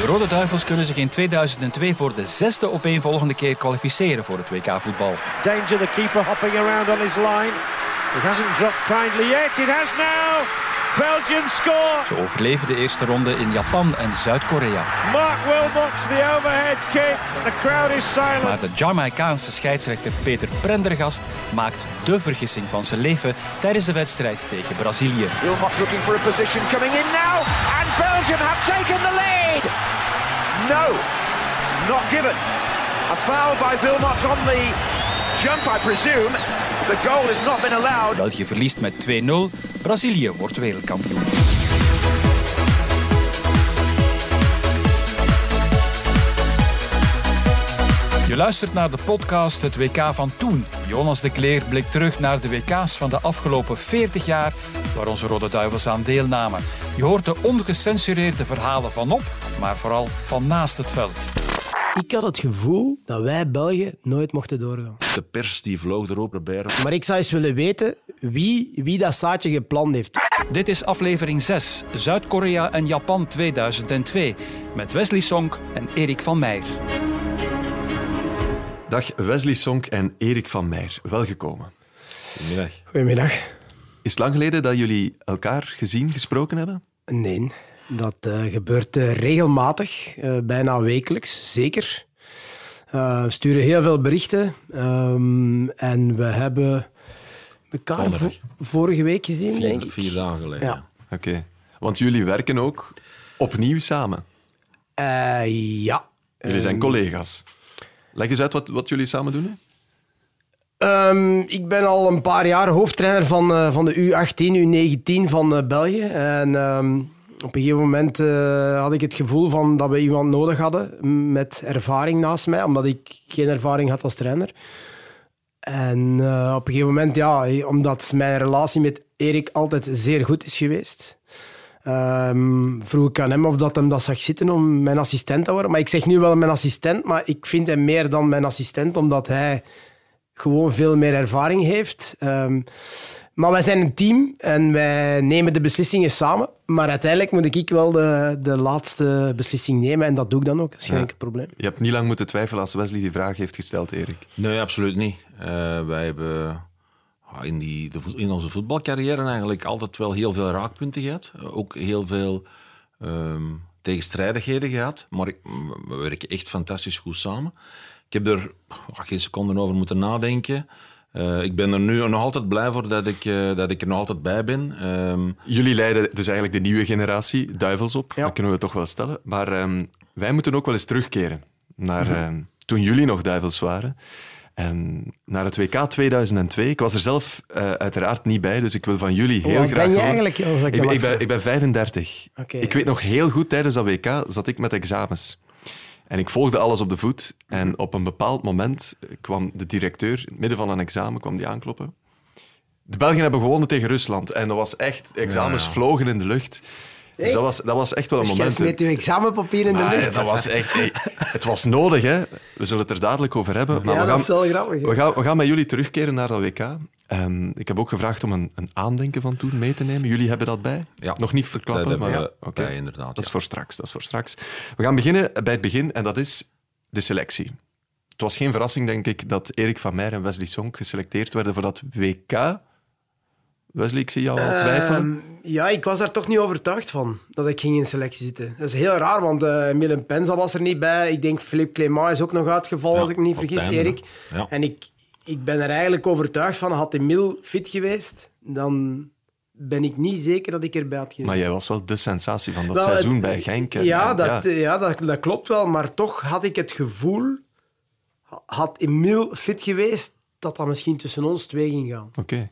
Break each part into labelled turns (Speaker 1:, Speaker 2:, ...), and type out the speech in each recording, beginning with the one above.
Speaker 1: De Rode Duivels kunnen zich in 2002 voor de zesde opeenvolgende keer kwalificeren voor het WK-voetbal.
Speaker 2: Danger, the keeper hopping around on his line. It hasn't dropped kindly yet. It has now. Belgium score.
Speaker 1: Ze overleven de eerste ronde in Japan en Zuid-Korea.
Speaker 2: Mark Wilmots, the overhead kick. The crowd is silent.
Speaker 1: Maar de Jamaicaanse scheidsrechter Peter Prendergast maakt de vergissing van zijn leven tijdens de wedstrijd tegen Brazilië.
Speaker 2: Wilmots looking for a position coming in now. And Belgium have taken the lead. No, not given. A foul by Wilmots on the jump, I presume. The goal has not been allowed.
Speaker 1: België verliest met 2-0. Brazilië wordt wereldkampioen. Luistert naar de podcast Het WK van toen. Jonas de Kleer blikt terug naar de WK's van de afgelopen 40 jaar waar onze Rode Duivels aan deelnamen. Je hoort de ongecensureerde verhalen van op, maar vooral van naast het veld.
Speaker 3: Ik had het gevoel dat wij België nooit mochten doorgaan.
Speaker 4: De pers die vloog erop erbij.
Speaker 3: Maar ik zou eens willen weten wie, wie dat zaadje gepland heeft.
Speaker 1: Dit is aflevering 6, Zuid-Korea en Japan 2002, met Wesley Sonk en Erik van Meijer.
Speaker 5: Dag Wesley Sonk en Erik van Meijer. Welgekomen.
Speaker 4: Goedemiddag.
Speaker 3: Goedemiddag.
Speaker 5: Is het lang geleden dat jullie elkaar gezien, gesproken hebben?
Speaker 3: Nee, dat eh, gebeurt eh, regelmatig, eh, bijna wekelijks, zeker. Eh, we sturen heel veel berichten ehm, en we hebben elkaar vo- vorige week gezien, denk
Speaker 4: Vier,
Speaker 3: ik.
Speaker 4: vier dagen geleden.
Speaker 3: Ja.
Speaker 5: Oké. Want jullie werken ook opnieuw samen.
Speaker 3: Eh, ja.
Speaker 5: Jullie zijn collega's. Leg eens uit wat, wat jullie samen doen.
Speaker 3: Ehm, ik ben al een paar jaar hoofdtrainer van, eh, van de U18, U19 van eh, België. En ehm, op een gegeven moment eh, had ik het gevoel van dat we iemand nodig hadden met ervaring naast mij, omdat ik geen ervaring had als trainer. En op een gegeven moment, ja, omdat mijn relatie met Erik altijd zeer goed is geweest, ehm, vroeg ik aan hem of dat hem dat zag zitten om mijn assistent te worden. Maar ik zeg nu wel mijn assistent, maar ik vind hem meer dan mijn assistent, omdat hij gewoon veel meer ervaring heeft. Ehm, maar wij zijn een team en wij nemen de beslissingen samen. Maar uiteindelijk moet ik wel de, de laatste beslissing nemen en dat doe ik dan ook. Dat is geen
Speaker 5: Ja.
Speaker 3: enkel probleem.
Speaker 5: Je hebt niet lang moeten twijfelen als Wesley die vraag heeft gesteld, Erik.
Speaker 4: Nee, absoluut niet. Eh, wij hebben in, die, de, in onze voetbalcarrière eigenlijk altijd wel heel veel raakpunten gehad. Eh, ook heel veel ehm, tegenstrijdigheden gehad. Maar ik, we werken echt fantastisch goed samen. Ik heb er ah, geen seconde over moeten nadenken. Eh, ik ben er nu nog altijd blij voor dat ik, eh, dat ik er nog altijd bij ben. Ehm,
Speaker 5: Jullie leiden dus eigenlijk de nieuwe generatie duivels op.
Speaker 3: Ja.
Speaker 5: Dat kunnen we toch wel stellen. Maar ehm, wij moeten ook wel eens terugkeren naar ehm, toen jullie nog duivels waren. En naar het WK 2002. Ik was er zelf eh, uiteraard niet bij, dus ik wil van jullie heel
Speaker 3: Hoe oud
Speaker 5: graag
Speaker 3: ben je
Speaker 5: horen-
Speaker 3: eigenlijk, dat ik
Speaker 5: Ik, ben, ik, ben, ik ben 35.
Speaker 3: Oké.
Speaker 5: Ik weet nog heel goed, tijdens dat WK zat ik met examens. En ik volgde alles op de voet. En op een bepaald moment kwam de directeur, in het midden van een examen, kwam die aankloppen. De Belgen hebben gewonnen tegen Rusland. En dat was echt, examens
Speaker 4: Ja, ja.
Speaker 5: vlogen in de lucht. Dus dat was, dat was echt wel een
Speaker 3: Dus
Speaker 5: moment.
Speaker 3: smeet je examenpapier in de lucht.
Speaker 5: dat was echt... hey, het was nodig, hè. We zullen het er dadelijk over hebben. Maar
Speaker 3: ja,
Speaker 5: we,
Speaker 3: dat
Speaker 5: gaan,
Speaker 3: is wel grappig.
Speaker 5: we, gaan, we gaan met jullie terugkeren naar dat WK. Ehm, ik heb ook gevraagd om een, een aandenken van toen mee te nemen. Jullie hebben dat bij?
Speaker 4: Ja.
Speaker 5: Nog niet
Speaker 4: dat
Speaker 5: verklappen, maar...
Speaker 4: bij, inderdaad.
Speaker 5: Dat is
Speaker 4: ja.
Speaker 5: voor straks, dat is voor straks. We gaan beginnen bij het begin, en dat is de selectie. Het was geen verrassing, denk ik, dat Erik van Meijer en Wesley Sonk geselecteerd werden voor dat WK. Wesley, ik zie jou al twijfelen.
Speaker 3: Ehm, ja, ik was daar toch niet overtuigd van, dat ik ging in selectie zitten. Dat is heel raar, want uh, Milan Penza was er niet bij. Ik denk Philippe Clément is ook nog uitgevallen,
Speaker 4: Ja,
Speaker 3: als ik me niet vergis,
Speaker 4: einde,
Speaker 3: Erik.
Speaker 4: Ja.
Speaker 3: En ik, ik ben er eigenlijk overtuigd van, had Emil fit geweest, dan ben ik niet zeker dat ik erbij had geweest.
Speaker 5: Maar jij was wel de sensatie van dat
Speaker 3: Wel,
Speaker 5: seizoen
Speaker 3: het-
Speaker 5: bij Genk. en-
Speaker 3: Ja, dat, ja. dat, dat klopt wel, maar toch had ik het gevoel, had Emil fit geweest, dat dat misschien tussen ons twee ging gaan.
Speaker 5: Oké.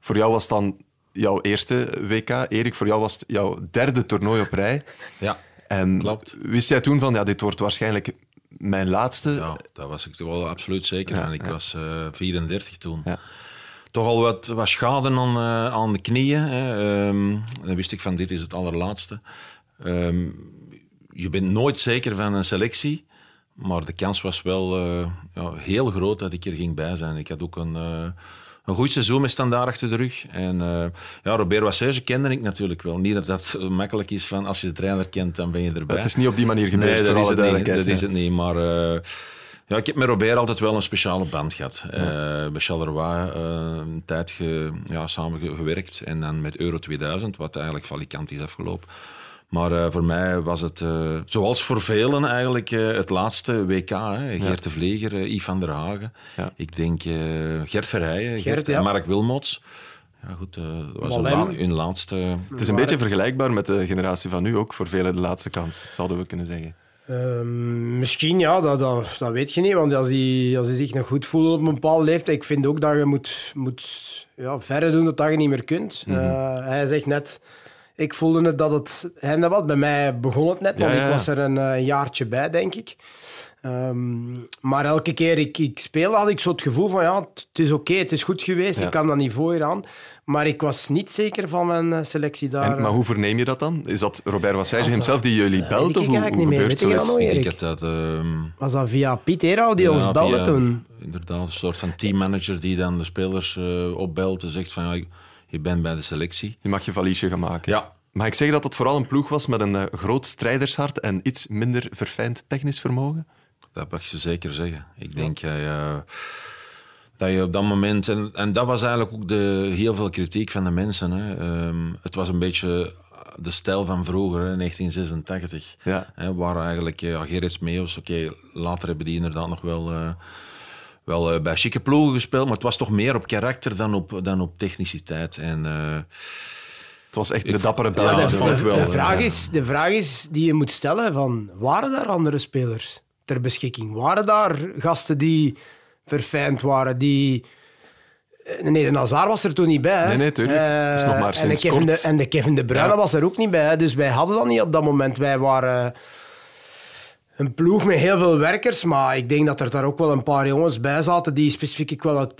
Speaker 5: Voor jou was het dan jouw eerste WK. Erik, voor jou was het jouw derde toernooi op rij.
Speaker 4: Ja,
Speaker 5: En
Speaker 4: Klopt.
Speaker 5: wist jij toen van, ja, dit wordt waarschijnlijk mijn laatste?
Speaker 4: ja, daar was ik wel absoluut zeker
Speaker 5: Ja,
Speaker 4: van. Ik
Speaker 5: ja.
Speaker 4: was eh 34 toen.
Speaker 5: Ja.
Speaker 4: Toch al wat, wat schade aan, eh, aan de knieën. Hè. Ehm, dan wist ik van, dit is het allerlaatste. Ehm, je bent nooit zeker van een selectie. Maar de kans was wel eh, ja, heel groot dat ik er ging bij zijn. Ik had ook een, een goed seizoen met standaard achter de rug. En uh, ja, Robert Wassage kende ik natuurlijk wel. Niet dat dat makkelijk is van als je de trainer kent, dan ben je erbij.
Speaker 5: Het is niet op die manier gebeurd,
Speaker 4: nee, dat
Speaker 5: is
Speaker 4: het niet. Dat is het niet, maar... Uh, ja, ik heb met Robert altijd wel een speciale band gehad. Ja. Uh, bij Charleroi uh, een tijd ge, ja, samen gewerkt en dan met Euro 2000, wat eigenlijk valikant is afgelopen. Maar uh, voor mij was het, uh, zoals voor velen eigenlijk, uh, het laatste WK. Hè. Geert ja. de Vleger, Yves van der Hagen. Ja. Ik denk Gert Verheijen, Gert, Gert ja. Mark Wilmots. Ja, goed, dat was hun, la hun, laatste...
Speaker 5: Het is een beetje vergelijkbaar met de generatie van nu ook, voor velen de laatste kans, zouden we kunnen zeggen.
Speaker 3: Um, misschien, ja, dat, dat, dat, weet je niet. Want als die, als die zich nog goed voelen op een bepaalde leeftijd, ik vind ook dat je moet, moet ja, verder doen dat, dat je niet meer kunt. Mm -hmm. hij zegt net ik voelde het dat het hende wat. Bij mij begon het net, want ja, ja. ik was er een, een, jaartje bij, denk ik. Um, maar elke keer ik, ik speelde, had ik zo het gevoel van ja, het is oké, okay, het is goed geweest, ja. ik kan dat niveau hier aan. Maar ik was niet zeker van mijn selectie daar.
Speaker 5: En, maar hoe verneem je dat dan? Is dat Robert Wassage hemzelf die jullie belt? Of hoe, hoe gebeurt
Speaker 3: zoiets?
Speaker 4: Ik heb dat... Um...
Speaker 3: Was dat via Piet Erau die ons belde via, toen?
Speaker 4: Inderdaad, een soort van teammanager die dan de spelers uh, opbelt en zegt van ja, je bent bij de selectie.
Speaker 5: Je mag je valiesje gaan maken.
Speaker 4: Ja,
Speaker 5: Mag ik zeggen dat het vooral een ploeg was met een uh, groot strijdershart en iets minder verfijnd technisch vermogen?
Speaker 4: Dat mag je zeker zeggen. Ik denk ja. uh, dat je op dat moment... En, en dat was eigenlijk ook de, heel veel kritiek van de mensen. Hè. Um, het was een beetje de stijl van vroeger, hè, 1986.
Speaker 5: Ja.
Speaker 4: Hè, waar eigenlijk ja, Gerrits Meeuws... Oké, okay, later hebben die inderdaad nog wel... Uh, wel uh, bij chique ploegen gespeeld, maar het was toch meer op karakter dan op, dan op techniciteit. En... Uh,
Speaker 5: het was echt de dappere Belgen.
Speaker 3: Ja, de, de, de, vraag is, de vraag is die je moet stellen: van, waren daar andere spelers ter beschikking? Waren daar gasten die verfijnd waren, die... Nee, de Nazar was er toen niet bij. Hè?
Speaker 5: Nee, nee, tuurlijk. Uh, het is nog maar sinds
Speaker 3: en de Kevin
Speaker 5: kort.
Speaker 3: De, en de Kevin De Bruyne ja. was er ook niet bij. Dus wij hadden dat niet op dat moment. Wij waren een ploeg met heel veel werkers, maar ik denk dat er daar ook wel een paar jongens bij zaten die specifieke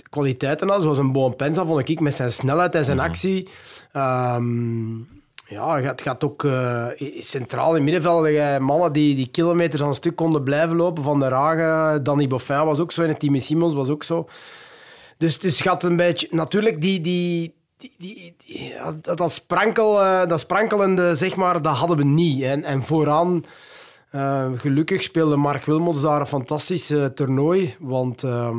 Speaker 3: kwaliteiten hadden. Zoals een Boon Penza, vond ik, met zijn snelheid en zijn actie. Um, ja, het gaat ook uh, centraal in middenveld. Mannen die, die kilometers aan een stuk konden blijven lopen. Van der Hagen, Danny Boffin was ook zo. En Timmy Simons was ook zo. Dus, dus gaat een beetje... Natuurlijk, die... die die, die, die, dat, dat, sprankel, uh, dat sprankelende, zeg maar, dat hadden we niet. En, en vooraan... Uh, gelukkig speelde Mark Wilmots daar een fantastisch uh, toernooi. Want uh,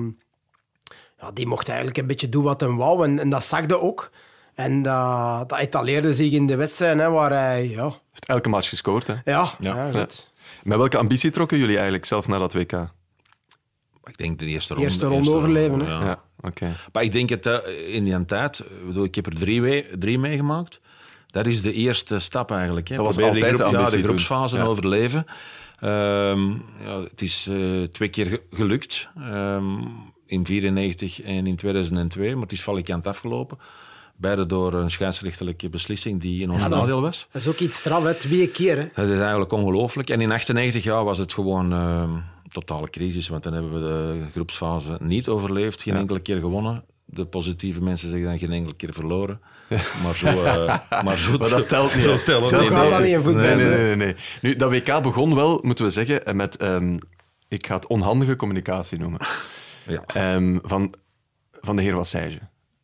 Speaker 3: ja, die mocht eigenlijk een beetje doen wat hij wou. En, en dat zakte ook. En dat, dat etaleerde zich in de wedstrijd, hè, waar hij... Ja.
Speaker 5: Heeft elke match gescoord, hè?
Speaker 3: Ja, ja. ja goed.
Speaker 5: Met welke ambitie trokken jullie eigenlijk zelf naar dat WK?
Speaker 4: Ik denk de eerste
Speaker 3: ronde.
Speaker 4: De
Speaker 3: eerste ronde overleven,
Speaker 4: ronde,
Speaker 3: hè?
Speaker 5: Ja, oké. Okay.
Speaker 4: Maar ik denk het in die tijd... Ik heb er drie, mee, drie meegemaakt. Dat is de eerste stap eigenlijk. Hè.
Speaker 5: Dat was altijd
Speaker 4: de, groep,
Speaker 5: de,
Speaker 4: ja, de groepsfase ja. overleven. Um, ja, het is uh, twee keer gelukt. Um, in 94 en in 2002. Maar het is valikant afgelopen. Beide door een scheidsrechterlijke beslissing die in ons ja, nadeel was.
Speaker 3: Dat is ook iets straf, hè? twee keer. Hè?
Speaker 4: Dat is eigenlijk ongelooflijk. En in 98 jaar was het gewoon uh, totale crisis. Want dan hebben we de groepsfase niet overleefd. Geen ja. enkele keer gewonnen. De positieve mensen zeggen dan geen enkele keer verloren. Maar zo... Uh, maar, zo
Speaker 5: maar dat telt niet.
Speaker 4: Zo,
Speaker 3: gaat dat niet in voetbal.
Speaker 5: Nee, nee, nee, nee, Nu, dat WK begon wel, moeten we zeggen, met... Um, ik ga het onhandige communicatie noemen.
Speaker 4: Ja.
Speaker 5: Um, van, van de heer Wassage.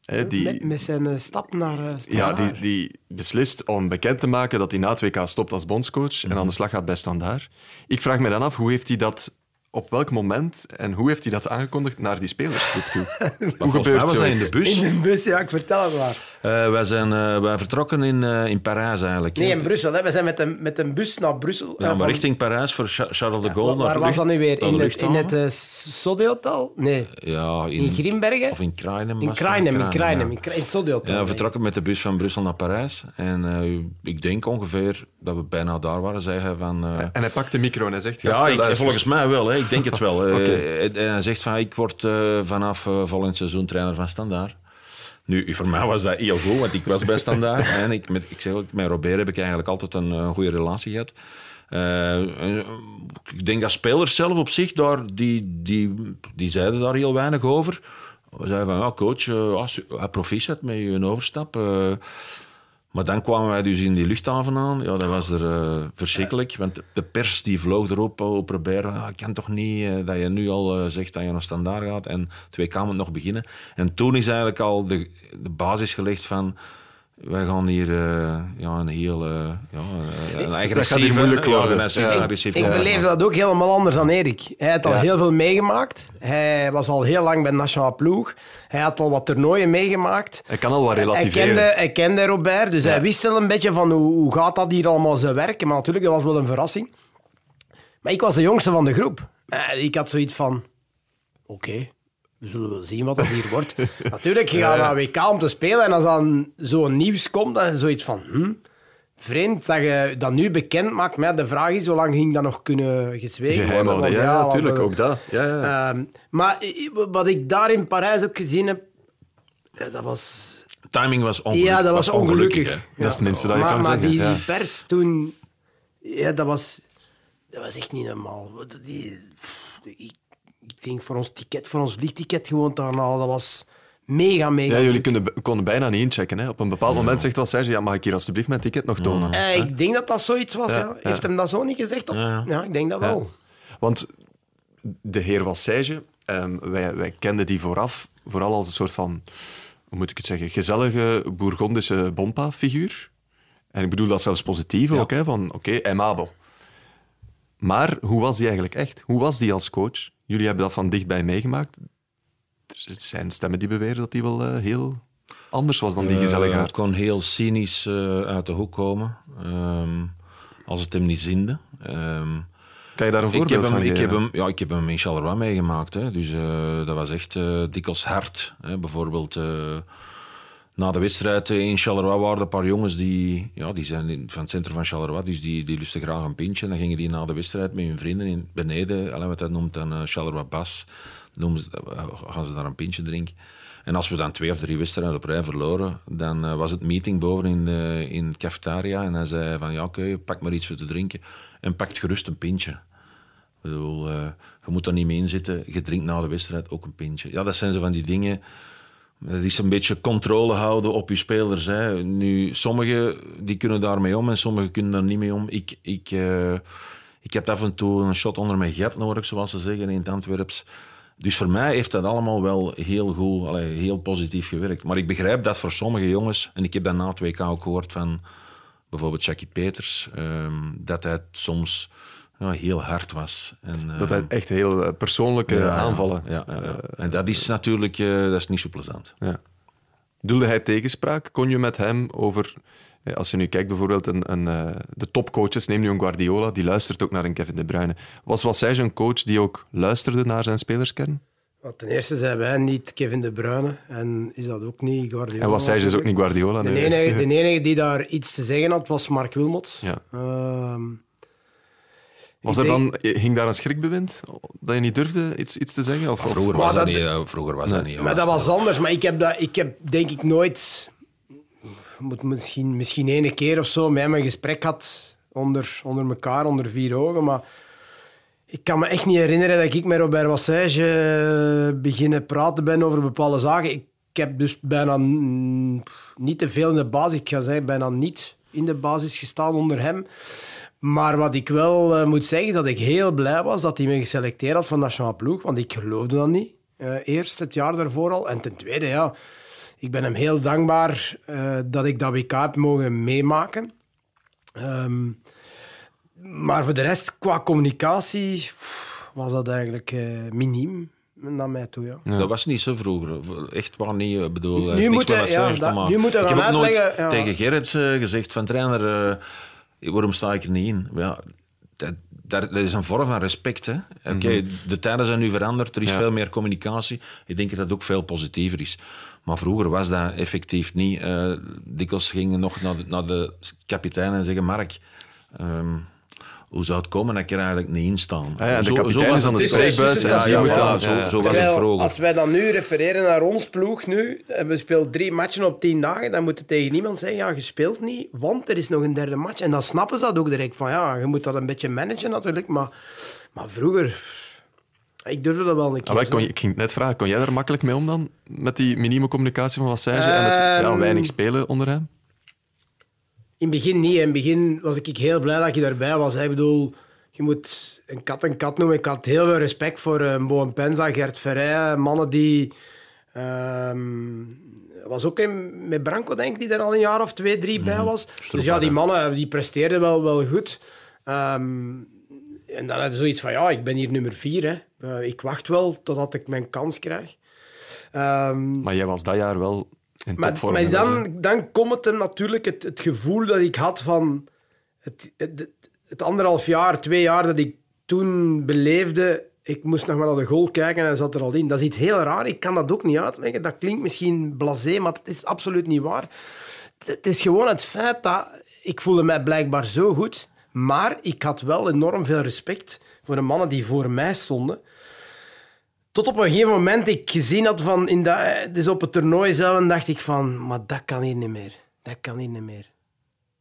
Speaker 5: He, die,
Speaker 3: met, met, zijn uh, stap naar uh,
Speaker 5: Ja, die, die beslist om bekend te maken dat hij na het WK stopt als bondscoach mm -hmm. en aan de slag gaat bij Standaard. Ik vraag me dan af, hoe heeft hij dat op welk moment en hoe heeft hij dat aangekondigd naar die spelersgroep toe? hoe gebeurt
Speaker 4: dat? in de bus.
Speaker 3: In de bus, ja, ik vertel het maar.
Speaker 4: Uh, wij zijn uh, wij vertrokken in, uh, in Parijs eigenlijk.
Speaker 3: Nee, in Brussel. Hè. We zijn met een, met een bus naar Brussel.
Speaker 4: Ja, maar van... richting Parijs voor Charles de Gaulle.
Speaker 3: Ja, waar was dat nu weer? In het, in het uh, Sodde-hotel? Nee.
Speaker 4: Ja, in,
Speaker 3: in Grimbergen?
Speaker 4: Of in Kruinem.
Speaker 3: In Kruinem, in Kruinem. Ja. In Sodde-hotel.
Speaker 4: Ja, we vertrokken met de bus van Brussel naar Parijs. En ik denk ongeveer dat we bijna daar waren. Hij van,
Speaker 5: en hij pakt de micro en hij zegt...
Speaker 4: Ja, ik, volgens mij wel. Hè. Ik denk het wel. okay. En hij zegt van, ik word vanaf volgend seizoen trainer van Standaard. Nu, voor mij was dat heel goed, want ik was bij Standaard. en ik, met, ik zeg ook, met Robert heb ik eigenlijk altijd een, een goede relatie gehad. Uh, ik denk dat spelers zelf op zich daar, die, die, die zeiden daar heel weinig over. We zeiden van, ja, coach, uh, proficiat met je overstap. Uh, Maar dan kwamen wij dus in die luchthaven aan. Ja, dat was er eh, verschrikkelijk. Want de pers die vloog erop op Robert. Ah, ik kan toch niet eh, dat je nu al eh, zegt dat je naar standaard gaat. En twee moet nog beginnen. En toen is eigenlijk al de, de basis gelegd van... Wij gaan hier uh, ja, een heel uh, ja, een agressieve...
Speaker 5: moeilijk worden.
Speaker 4: Ja,
Speaker 3: ik, beleefde dat ook helemaal anders dan Erik. Hij had al heel veel meegemaakt. Hij was al heel lang bij de nationale ploeg. Hij had al wat toernooien meegemaakt.
Speaker 5: Hij kan al wat relativeren.
Speaker 3: Hij kende, hij kende Robert, dus hij wist wel een beetje van hoe, hoe gaat dat hier allemaal zo werken. Maar natuurlijk, dat was wel een verrassing. Maar ik was de jongste van de groep. Ik had zoiets van... Oké, we zullen wel zien wat dat hier wordt. Natuurlijk, je gaat naar WK om te spelen en als dan zo'n nieuws komt, dan is zoiets van... Hm, vreemd dat je dat nu bekend maakt. Maar de vraag is, hoe lang ging dat nog kunnen gezwegen worden?
Speaker 5: houden, ja, natuurlijk,
Speaker 3: want,
Speaker 5: ook dat. Ja, ja.
Speaker 3: Uh, maar wat ik daar in Parijs ook gezien heb, dat was...
Speaker 4: Timing was ongelukkig.
Speaker 3: Ja, dat was, was ongelukkig.
Speaker 4: ongelukkig
Speaker 3: ja.
Speaker 5: Dat is het minste dat je
Speaker 3: maar,
Speaker 5: kan
Speaker 3: maar
Speaker 5: zeggen.
Speaker 3: Die,
Speaker 5: ja.
Speaker 3: die pers toen... Ja, dat was... Dat was echt niet normaal. Die, ik, ik denk voor ons ticket, voor ons vliegticket gewoon te gaan halen, dat was mega, mega.
Speaker 5: Ja, jullie kunnen, konden bijna niet inchecken. Hè. Op een bepaald moment zegt wel Serge, ja, mag ik hier alsjeblieft mijn ticket nog tonen?
Speaker 3: Uh, ik denk dat dat zoiets was. Ja, Heeft hem dat zo niet gezegd? Op... Ja. ja. ik denk dat wel.
Speaker 5: Want de heer Wassage, um, wij, wij kenden die vooraf vooral als een soort van, hoe moet ik het zeggen, gezellige Bourgondische bompa-figuur. En ik bedoel dat zelfs positief ook, hè, van oké, okay, aimabel. Maar hoe was die eigenlijk echt? Hoe was die als coach? Jullie hebben dat van dichtbij meegemaakt. Er zijn stemmen die beweren dat hij wel uh, heel anders was dan die gezellige
Speaker 4: Het kon heel cynisch uh, uit de hoek komen. Um, als het hem niet zinde. Um,
Speaker 5: kan je daar een voorbeeld
Speaker 4: ik heb hem,
Speaker 5: van
Speaker 4: ik heb hem, ja, ik heb hem in Charleroi meegemaakt. Hè. Dus uh, dat was echt dikwijls hard. Hè. Bijvoorbeeld na de wedstrijd in Charleroi waren er een paar jongens die, ja, die zijn van het centrum van Charleroi, dus die, die lusten graag een pintje. En dan gingen die na de wedstrijd met hun vrienden in, beneden, alleen wat dat noemt dan uh, Charleroi Bas, noemen ze, uh, gaan ze daar een pintje drinken. En als we dan twee of drie wedstrijden op rij verloren, dan was het meeting boven in de, in cafetaria. En hij zei van, ja oké, pak maar iets voor te drinken. En pakt gerust een pintje. Bedoel, je moet er niet mee in zitten. Je drinkt na de wedstrijd ook een pintje. Ja, dat zijn zo van die dingen... Het is een beetje controle houden op je spelers. Hè. Nu, sommigen die kunnen daarmee om en sommigen kunnen daar niet mee om. Ik, ik, uh, ik heb af en toe een shot onder mijn gat nodig, zoals ze zeggen in het Antwerps. Dus voor mij heeft dat allemaal wel heel goed, allee, heel positief gewerkt. Maar ik begrijp dat voor sommige jongens, en ik heb dat na het WK ook gehoord van bijvoorbeeld Jackie Peters, um, dat hij soms ja, heel hard was. En, uh,
Speaker 5: dat hij echt heel persoonlijke
Speaker 4: ja,
Speaker 5: aanvallen.
Speaker 4: Ja, ja, ja, En dat is natuurlijk uh, dat is niet zo plezant.
Speaker 5: Ja. Doelde hij tegenspraak? Kon je met hem over. Als je nu kijkt bijvoorbeeld, een, een, uh, de topcoaches, neem nu een Guardiola, die luistert ook naar een Kevin De Bruyne. Was Wassage een coach die ook luisterde naar zijn spelerskern?
Speaker 3: Want ten eerste zijn wij niet Kevin De Bruyne en is dat ook niet Guardiola.
Speaker 5: En Wassage is ook niet Guardiola.
Speaker 3: De
Speaker 5: nee.
Speaker 3: enige, de enige die daar iets te zeggen had, was Mark Wilmot.
Speaker 5: Ja.
Speaker 3: Uh,
Speaker 5: was er dan, ging daar een schrikbewind? Dat je niet durfde iets, iets te zeggen? Of,
Speaker 4: vroeger, was dat, niet, vroeger was nee. dat niet.
Speaker 3: Maar dat was anders. Maar ik heb, dat, ik heb denk ik nooit... Moet misschien, misschien ene keer of zo met hem een gesprek gehad onder, onder elkaar, onder vier ogen. Maar ik kan me echt niet herinneren dat ik met Robert Wassage beginnen praten ben over bepaalde zaken. Ik heb dus bijna niet te veel in de basis, ik ga zeggen, bijna niet in de basis gestaan onder hem. Maar wat ik wel uh, moet zeggen, is dat ik heel blij was dat hij me geselecteerd had voor de nationale ploeg, want ik geloofde dat niet. Uh, eerst het jaar daarvoor al. En ten tweede, ja, ik ben hem heel dankbaar uh, dat ik dat WK heb mogen meemaken. Um, maar voor de rest, qua communicatie, was dat eigenlijk miniem naar mij toe. Ja.
Speaker 4: Ja. Dat was niet zo vroeger. Echt waar niet. Ik bedoel,
Speaker 3: nu moet hij, ja,
Speaker 4: dat,
Speaker 3: nu moet hij
Speaker 4: ik heb ook
Speaker 3: uitleggen,
Speaker 4: nooit
Speaker 3: ja.
Speaker 4: tegen Gerrit gezegd van trainer waarom sta ik er niet in? Ja, dat, dat, is een vorm van respect. Oké, okay, mm -hmm. de tijden zijn nu veranderd, er is ja. veel meer communicatie. Ik denk dat dat ook veel positiever is. Maar vroeger was dat effectief niet. Uh, dikwijls gingen nog naar de, naar de kapitein en zeggen: Mark, um, hoe zou het komen dat ik er eigenlijk niet in sta?
Speaker 5: Ah ja, de kapitein is aan de spreekbuis.
Speaker 4: Ja, ja, ja, zo, zo was het vroeger.
Speaker 3: Als wij dan nu refereren naar ons ploeg nu, en we spelen drie matchen op tien dagen, dan moet je tegen niemand zeggen, ja, je speelt niet, want er is nog een derde match. En dan snappen ze dat ook direct, van ja, je moet dat een beetje managen natuurlijk, maar, maar vroeger... Ik durfde dat wel een keer.
Speaker 5: Ah, kon, ik ging net vragen, kon jij er makkelijk mee om dan? Met die minieme communicatie van Wassage um, en het ja, weinig spelen onder hem?
Speaker 3: In het begin niet. In het begin was ik heel blij dat je daarbij was. Ik bedoel, je moet een kat een kat noemen. Ik had heel veel respect voor uh, Boen Penza, Gert Verrij, mannen die... ehm, was ook in, met Branco, denk ik, die er al een jaar of twee, drie bij was. Dus ja, die mannen die presteerden wel, wel goed. Ehm, en dan had je zoiets van, ja, ik ben hier nummer vier. Hè. Eh, ik wacht wel totdat ik mijn kans krijg. Ehm,
Speaker 5: Maar jij was dat jaar wel in
Speaker 3: maar, dan, dan komt het natuurlijk het, het gevoel dat ik had van het, het, het anderhalf jaar, twee jaar dat ik toen beleefde. Ik moest nog maar naar de goal kijken en hij zat er al in. Dat is iets heel raar. Ik kan dat ook niet uitleggen. Dat klinkt misschien blasé, maar het is absoluut niet waar. Het is gewoon het feit dat ik voelde mij blijkbaar zo goed, maar ik had wel enorm veel respect voor de mannen die voor mij stonden. Tot op een gegeven moment ik gezien had van... In dat, dus op het toernooi zelf en dacht ik van... Maar dat kan hier niet meer. Dat kan hier niet meer.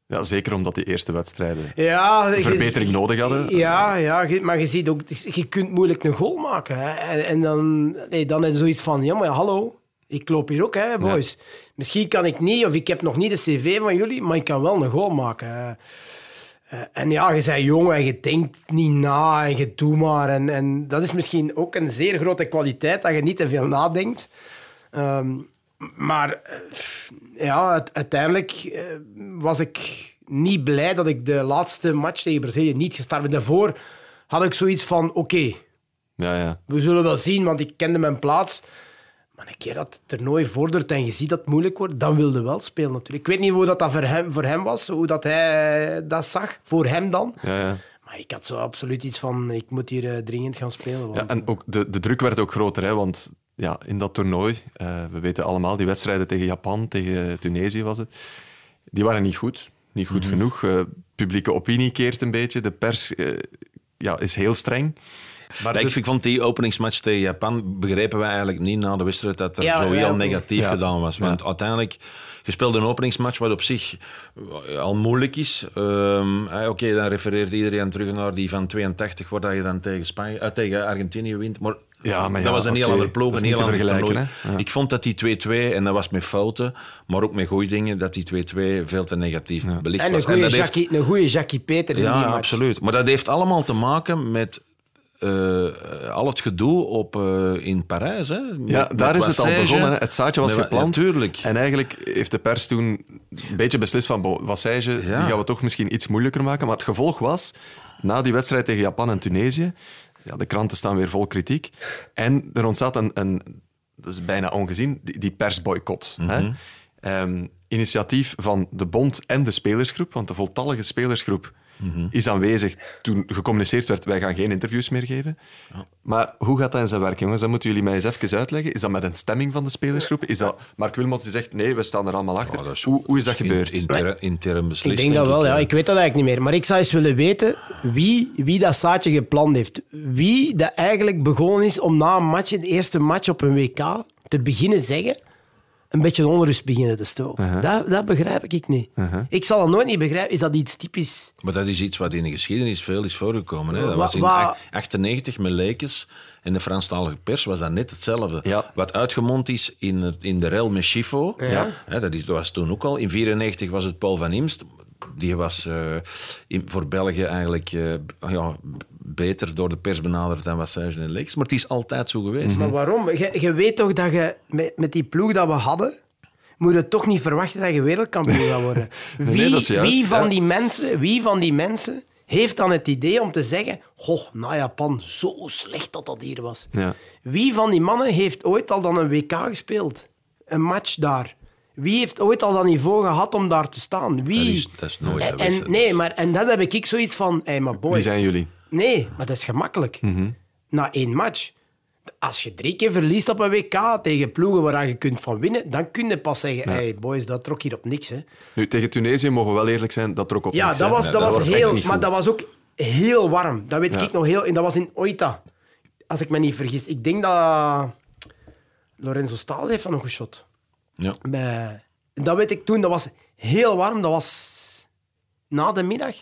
Speaker 5: Ja, zeker omdat die eerste wedstrijden
Speaker 3: Ja, je-
Speaker 5: verbetering nodig hadden.
Speaker 3: Ja, ja maar je ziet ook... Je kunt moeilijk een goal maken. Hè. En, en dan, nee, dan is zoiets van... Ja, maar ja, hallo. Ik loop hier ook, hè, boys. Misschien kan ik niet, of ik heb nog niet de cv van jullie, maar ik kan wel een goal maken. hè. Eh, en ja, je bent jong en je denkt niet na en je doet maar. En, en dat is misschien ook een zeer grote kwaliteit, dat je niet te veel nadenkt. Ehm, maar eh, ja, uiteindelijk eh, was ik niet blij dat ik de laatste match tegen Brazilië niet gestart ben. Daarvoor had ik zoiets van, oké,
Speaker 5: Ja, ja.
Speaker 3: we zullen wel zien, want ik kende mijn plaats. Maar een keer dat het toernooi vordert en je ziet dat het moeilijk wordt, dan wilde wel spelen natuurlijk. Ik weet niet hoe dat, dat voor, hem, voor hem was, hoe dat hij dat zag, voor hem dan.
Speaker 5: ja, ja.
Speaker 3: Maar ik had zo absoluut iets van, ik moet hier eh, dringend gaan spelen. Want,
Speaker 5: Ja, en ook de, de druk werd ook groter, hè, want ja, in dat toernooi, eh, we weten allemaal, die wedstrijden tegen Japan, tegen Tunesië was het, die waren niet goed. Niet goed genoeg. Eh, publieke opinie keert een beetje. De pers ja, is heel streng. Maar
Speaker 4: Ja,
Speaker 5: dus-
Speaker 4: ik vond die openingsmatch tegen Japan begrepen wij eigenlijk niet na de wedstrijd dat er
Speaker 3: Ja,
Speaker 4: zo
Speaker 3: ja,
Speaker 4: heel negatief
Speaker 5: Ja.
Speaker 4: gedaan was. Want uiteindelijk gespeeld een openingsmatch wat op zich eh, al moeilijk is. Ehm, eh, Oké, dan refereert iedereen terug naar die van 82, waar dat je dan tegen, Spanje, eh, tegen Argentinië wint. Maar,
Speaker 5: Ja, maar ja,
Speaker 4: dat was een heel
Speaker 5: oké,
Speaker 4: andere ploeg,
Speaker 5: dat
Speaker 4: een
Speaker 5: is
Speaker 4: heel
Speaker 5: niet te
Speaker 4: ander
Speaker 5: vergelijken,
Speaker 4: toernooi.
Speaker 5: hè? Ja.
Speaker 4: Ik vond dat die 2-2, en dat was met fouten, maar ook met goede dingen, dat die 2-2 veel te negatief belicht
Speaker 3: en een
Speaker 4: was.
Speaker 3: goede
Speaker 4: dat heeft-
Speaker 3: Jackie, een goede Jackie Peters in die
Speaker 4: ja,
Speaker 3: match.
Speaker 4: absoluut. Maar dat heeft allemaal te maken met eh, al het gedoe op, eh, in Parijs. Hè? Met-
Speaker 5: Ja, daar is het al begonnen. Het zaadje was
Speaker 4: Nee,
Speaker 5: geplant.
Speaker 4: Ja.
Speaker 5: En eigenlijk heeft de pers toen een beetje beslist van bon, Wassage, die gaan we toch misschien iets moeilijker maken. Maar het gevolg was, na die wedstrijd tegen Japan en Tunesië, ja, de kranten staan weer vol kritiek. En er ontstaat een, een dat is bijna ongezien, die, die persboycott. hè.
Speaker 4: Mhm.
Speaker 5: Ehm, initiatief van de bond en de spelersgroep, want de voltallige spelersgroep
Speaker 4: Mhm.
Speaker 5: is aanwezig toen gecommuniceerd werd, wij gaan geen interviews meer geven. Maar hoe gaat dat in zijn werk, jongens? Dat moeten jullie mij eens even uitleggen. Is dat met een stemming van de spelersgroep? Is dat Mark Wilmots die zegt, nee, we staan er allemaal achter?
Speaker 4: Oh, is-
Speaker 5: hoe, hoe is dat
Speaker 4: in-
Speaker 5: gebeurd?
Speaker 4: Intern, intern beslist.
Speaker 3: Ik denk dat wel, ja.
Speaker 4: ja.
Speaker 3: Ik weet dat eigenlijk niet meer. Maar ik zou eens willen weten wie, wie dat zaadje gepland heeft. Wie dat eigenlijk begonnen is om na een match, de eerste match op een WK, te beginnen zeggen, een beetje onrust beginnen te stoken. Dat, dat begrijp ik niet. Ik zal het nooit niet begrijpen. Is dat iets typisch...
Speaker 4: Maar dat is iets wat in de geschiedenis veel is voorgekomen. Hè? Dat
Speaker 3: Wa-
Speaker 4: was in
Speaker 3: wa-
Speaker 4: 1998 met Lekes en de Franstalige pers was dat net hetzelfde.
Speaker 5: Ja.
Speaker 4: Wat uitgemond is in, in de rel met Schifo.
Speaker 3: Ja.
Speaker 4: Hè, dat, is, dat was toen ook al. In 1994 was het Paul van Imst. Die was eh, in, voor België eigenlijk eh, ja, beter door de pers benaderd dan Wassage en Lekes. Maar het is altijd zo geweest.
Speaker 3: Maar waarom? Je, je weet toch dat je met, met die ploeg dat we hadden, moet je toch niet verwachten dat je wereldkampioen gaat worden. Wie,
Speaker 5: nee, dat is juist,
Speaker 3: wie, van
Speaker 5: ja.
Speaker 3: die mensen, wie van die mensen heeft dan het idee om te zeggen: Goh, na Japan, zo slecht dat dat hier was.
Speaker 5: Ja.
Speaker 3: Wie van die mannen heeft ooit al dan een WK gespeeld? Een match daar? Wie heeft ooit al dat niveau gehad om daar te staan? Wie?
Speaker 4: Dat is- dat is nooit
Speaker 3: en,
Speaker 4: geweest,
Speaker 3: en,
Speaker 4: dat
Speaker 3: Nee, maar en dan heb ik zoiets van: Hé, maar boys.
Speaker 5: Wie zijn jullie?
Speaker 3: Nee, maar dat is gemakkelijk. Na één match. Als je drie keer verliest op een WK tegen ploegen waar je kunt van winnen, dan kun je pas zeggen: hey boys, dat trok hier op niks. Hè.
Speaker 5: Nu, tegen Tunesië mogen we wel eerlijk zijn, dat trok op
Speaker 3: Ja,
Speaker 5: niks,
Speaker 3: dat
Speaker 5: hè.
Speaker 3: was,
Speaker 4: Nee,
Speaker 3: dat
Speaker 4: dat
Speaker 3: was heel. Maar
Speaker 5: goed.
Speaker 3: dat was ook heel warm. Dat weet
Speaker 5: Ja.
Speaker 3: ik nog heel. En dat was in Oita. Als ik me niet vergis. Ik denk dat Lorenzo Staal heeft van nog geschot.
Speaker 4: Ja.
Speaker 3: Bij... en Dat weet ik toen. Dat was heel warm. Dat was na de middag.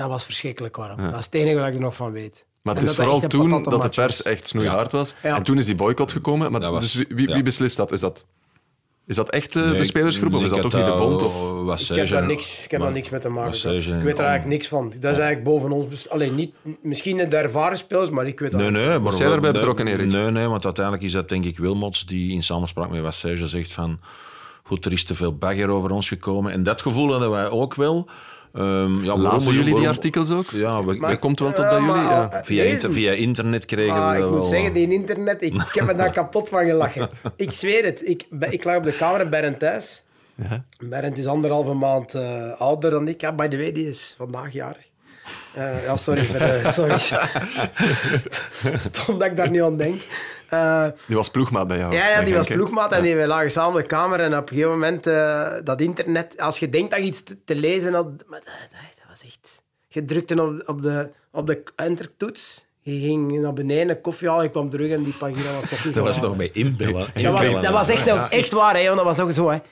Speaker 3: Dat was verschrikkelijk warm. Dat is het enige wat ik er nog van weet.
Speaker 5: Maar
Speaker 3: En
Speaker 5: het is vooral toen dat de pers
Speaker 3: was.
Speaker 5: echt snoeihard was.
Speaker 3: Ja.
Speaker 5: En toen is die boycott gekomen. Maar
Speaker 4: was-
Speaker 5: dus wie, wie, beslist dat? Is dat Is dat echt eh,
Speaker 4: Nee,
Speaker 5: de spelersgroep of is dat toch niet de bond? Of...
Speaker 3: Ik heb daar niks, ik heb daar niks mee te maken.
Speaker 4: Wassage
Speaker 3: Ik weet er eigenlijk niks van. Dat is eigenlijk boven ons. Alleen niet, misschien de ervaren spelers, maar ik weet dat
Speaker 4: Nee, nee. Maar
Speaker 5: Was jij daarbij betrokken, Erik?
Speaker 4: Nee, nee, want uiteindelijk is dat denk ik Wilmots die in samenspraak met Wassage zegt van goed, er is te veel bagger over ons gekomen. En dat gevoel hadden wij ook wel. Ehm, ja, waarom-
Speaker 5: Lazen jullie die artikels ook?
Speaker 4: Ja, we,
Speaker 5: Dat komt wel tot bij jullie?
Speaker 3: maar,
Speaker 5: Ja.
Speaker 3: eh,
Speaker 4: via, inter- via internet kregen
Speaker 3: Ah,
Speaker 4: we
Speaker 3: ik
Speaker 4: dat
Speaker 3: moet
Speaker 4: wel.
Speaker 3: zeggen, die internet, ik, ik heb me daar kapot van gelachen. Ik zweer het. Ik, ik lag op de kamer en Berend thuis.
Speaker 5: Ja.
Speaker 3: Berend is anderhalve maand eh, ouder dan ik. Ja, by the way, die is vandaag jarig. Eh, ja, sorry. voor de- sorry. Stom dat ik daar nu aan denk. Eh,
Speaker 5: Die was ploegmaat bij jou.
Speaker 3: ja, ja, die was ploegmaat en die, we lagen samen op de kamer. En op een gegeven moment, eh, dat internet... Als je denkt dat je iets te, te lezen had... Maar dat, dat, dat was echt... Je drukte op, op de, op de entertoets. Je ging naar beneden, een koffie halen, je kwam terug en die pagina was nog niet
Speaker 4: Dat was nog bij inbellen.
Speaker 3: Dat was, dat was echt, ook echt waar, hè, want dat was ook zo. Hè.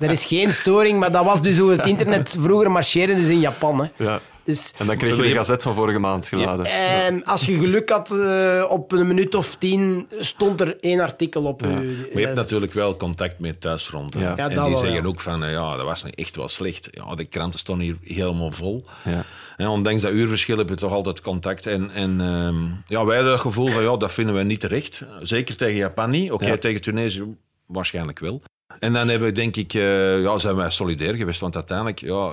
Speaker 3: Er is geen storing, maar dat was dus hoe het internet vroeger marcheerde, dus in Japan. Hè.
Speaker 5: Ja.
Speaker 3: Dus,
Speaker 5: En dan kreeg je de gazet van vorige maand geladen.
Speaker 3: ehm, als je geluk had, eh, op een minuut of tien stond er één artikel op. uw-
Speaker 4: Maar je hebt natuurlijk wel contact met thuisfronten.
Speaker 5: Ja.
Speaker 3: Ja,
Speaker 4: en die
Speaker 3: wel,
Speaker 4: zeggen
Speaker 3: ja.
Speaker 4: ook van, eh, ja, dat was echt wel slecht. Ja, de kranten stonden hier helemaal vol.
Speaker 5: Ja.
Speaker 4: En ondanks dat uurverschil heb je toch altijd contact. En, en ehm, ja, wij hadden het gevoel van, ja, dat vinden we niet terecht. Zeker tegen Japan niet. Oké,
Speaker 5: Ja.
Speaker 4: tegen Tunesië waarschijnlijk wel. En dan hebben we, denk ik, eh, ja, zijn wij solidair geweest. Want uiteindelijk, ja...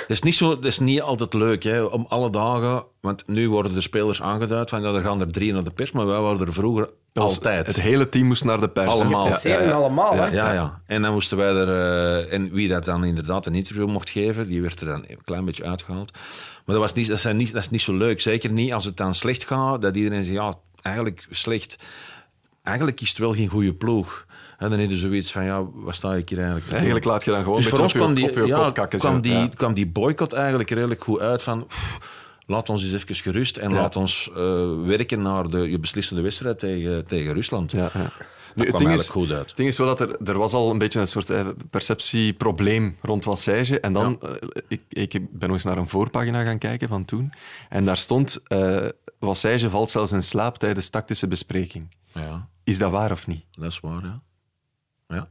Speaker 4: Het is, niet zo, het is niet altijd leuk hè, om alle dagen... Want nu worden de spelers aangeduid van, ja, er gaan er drie naar de pers. Maar wij waren er vroeger altijd.
Speaker 5: Het hele team moest naar de pers.
Speaker 4: Allemaal.
Speaker 5: Ja,
Speaker 3: Zeven
Speaker 5: ja, ja.
Speaker 3: allemaal, hè.
Speaker 4: Ja, ja. En dan moesten wij er... eh, en wie dat dan inderdaad een interview mocht geven, die werd er dan een klein beetje uitgehaald. Maar dat, was niet, dat, zijn niet, dat is niet zo leuk. Zeker niet als het dan slecht gaat, dat iedereen zegt, ja, eigenlijk slecht. Eigenlijk is het wel geen goede ploeg. En dan heb je zoiets van, ja, wat sta ik hier eigenlijk te doen?
Speaker 5: Eigenlijk laat je dan gewoon
Speaker 4: Dus
Speaker 5: een
Speaker 4: voor
Speaker 5: beetje
Speaker 4: ons
Speaker 5: op je,
Speaker 4: kwam die,
Speaker 5: op je
Speaker 4: ja,
Speaker 5: kakken.
Speaker 4: kwam, die,
Speaker 5: Ja.
Speaker 4: kwam die boycott eigenlijk redelijk goed uit van... pff, laat ons eens even gerust en
Speaker 5: Ja.
Speaker 4: laat ons eh, werken naar de je beslissende wedstrijd tegen, tegen Rusland.
Speaker 5: Ja, ja. Nu,
Speaker 4: kwam
Speaker 5: het, ding is,
Speaker 4: goed uit.
Speaker 5: het ding is wel dat er, er was al een beetje een soort eh, perceptieprobleem rond Wassage. En dan, eh, ik, ik ben nog eens naar een voorpagina gaan kijken van toen. En daar stond, eh Wassage valt zelfs in slaap tijdens tactische bespreking.
Speaker 4: Ja,
Speaker 5: Is dat waar of niet?
Speaker 4: dat is waar, ja. Ja,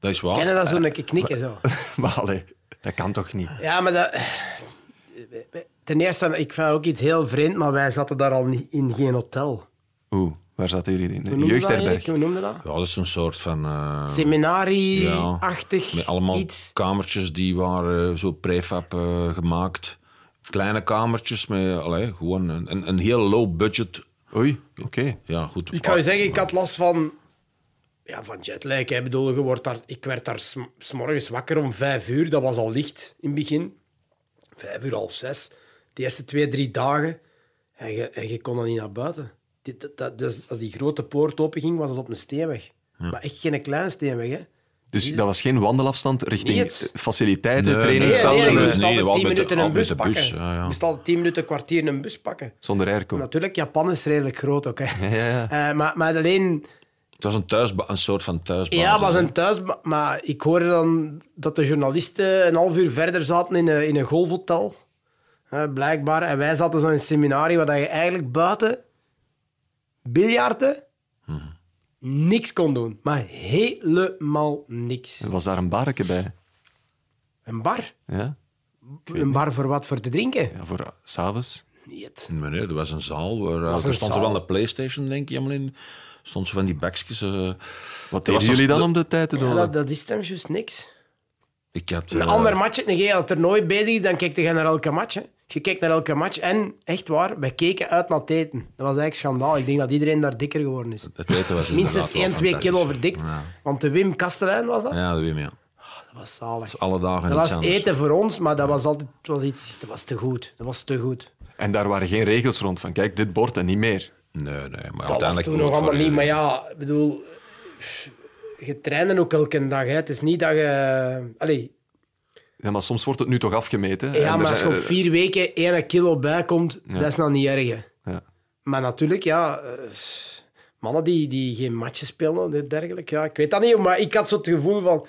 Speaker 4: dat is waar.
Speaker 3: Kennen dat zo een keer knikken, zo.
Speaker 5: Maar allee, dat kan toch niet?
Speaker 3: Ja, maar dat... Ten eerste, ik vind ook iets heel vreemd, maar wij zaten daar al niet in geen hotel.
Speaker 5: Oeh, waar zaten jullie in?
Speaker 3: Dat
Speaker 5: jeugdherberg.
Speaker 3: Hoe noemde dat?
Speaker 4: Ja, dat is een soort van... eh,
Speaker 3: Seminarie-achtig
Speaker 4: met allemaal
Speaker 3: iets.
Speaker 4: kamertjes die waren eh, zo prefab eh, gemaakt. Kleine kamertjes met allee, gewoon een, een, heel low budget.
Speaker 5: Oei, oké.
Speaker 4: Ja, goed.
Speaker 3: Ik ga je zeggen, ik had last van, ja, van jetlag. Ik bedoel, je wordt daar, ik werd daar s- s morgens wakker om vijf uur. Dat was al licht in het begin. Vijf uur, half zes. De eerste twee, drie dagen. En je, en je kon dan niet naar buiten. Dit- dat, dat, dus als die grote poort open ging, was het op een steenweg. Maar echt geen kleine steenweg, hè.
Speaker 5: Dus dat was geen wandelafstand richting faciliteiten,
Speaker 4: Nee,
Speaker 3: Nee, nee,
Speaker 5: trainingsvelden,
Speaker 3: je
Speaker 4: nee,
Speaker 3: moest
Speaker 4: nee,
Speaker 3: altijd
Speaker 4: wel
Speaker 3: tien
Speaker 4: met de-
Speaker 3: minuten
Speaker 4: al
Speaker 3: een
Speaker 4: met
Speaker 3: bus pakken.
Speaker 4: bus, ja, ja.
Speaker 3: Je moest altijd tien minuten, een kwartier een bus pakken.
Speaker 5: zonder airco.
Speaker 3: Natuurlijk, Japan is redelijk groot ook. Hè.
Speaker 5: Ja, ja.
Speaker 3: Eh, maar, maar alleen...
Speaker 4: Het was een, thuisba- een soort van thuisbasis.
Speaker 3: Ja, het was een thuis... Maar ik hoorde dan dat de journalisten een half uur verder zaten in een, in een golfhotel. Hè, blijkbaar. En wij zaten zo in een seminarie waar je eigenlijk buiten biljarten niks kon doen. Maar helemaal niks.
Speaker 5: Er was daar een barretje bij.
Speaker 3: Een bar?
Speaker 5: Ja,
Speaker 3: Een bar voor wat? Voor te drinken?
Speaker 5: ja voor eh, s'avonds.
Speaker 3: Niet.
Speaker 4: Nee, er was een zaal. Waar, eh,
Speaker 3: was
Speaker 4: er
Speaker 3: een
Speaker 4: stond er wel een Playstation, denk ik, helemaal in. Zo van die bakjes. eh.
Speaker 5: Wat deden
Speaker 4: een
Speaker 5: jullie dan om de tijd te
Speaker 3: Ja,
Speaker 5: doden?
Speaker 3: dat, dat is dan juist niks.
Speaker 4: ik had...
Speaker 3: Een
Speaker 4: eh,
Speaker 3: ander match, nee, als het er nooit bezig is, dan kijk je naar elke match. Hè. Je kijkt naar elke match. En, echt waar, wij keken uit naar het eten. Dat was eigenlijk schandaal. Ik denk dat iedereen daar dikker geworden is.
Speaker 4: Het eten was
Speaker 3: Minstens
Speaker 4: inderdaad wel
Speaker 3: 1, 2 kilo verdikt.
Speaker 4: Ja,
Speaker 3: Want de Wim Kastelein was dat.
Speaker 4: ja weet je, ja.
Speaker 3: Dat was zalig.
Speaker 4: Alle dagen
Speaker 3: Dat was
Speaker 4: anders.
Speaker 3: eten voor ons, maar dat was altijd was iets, dat was te goed. Dat was te goed.
Speaker 5: En daar waren geen regels rond van, kijk, dit bord en niet meer.
Speaker 4: Nee, nee. Maar
Speaker 3: Dat was
Speaker 4: uiteindelijk
Speaker 3: toen nog allemaal niet. Maar ja, ik bedoel... Je trainde ook elke dag. Hè. Het is niet dat je... Allee,
Speaker 5: Ja, maar soms wordt het nu toch afgemeten.
Speaker 3: ja,
Speaker 5: En
Speaker 3: maar als je op vier weken 1 kilo bijkomt, dat is nog niet erg.
Speaker 5: Ja.
Speaker 3: Maar natuurlijk, ja... eh, mannen die, die geen matchen spelen en dergelijke, ja, ik weet dat niet. Maar ik had zo het gevoel van...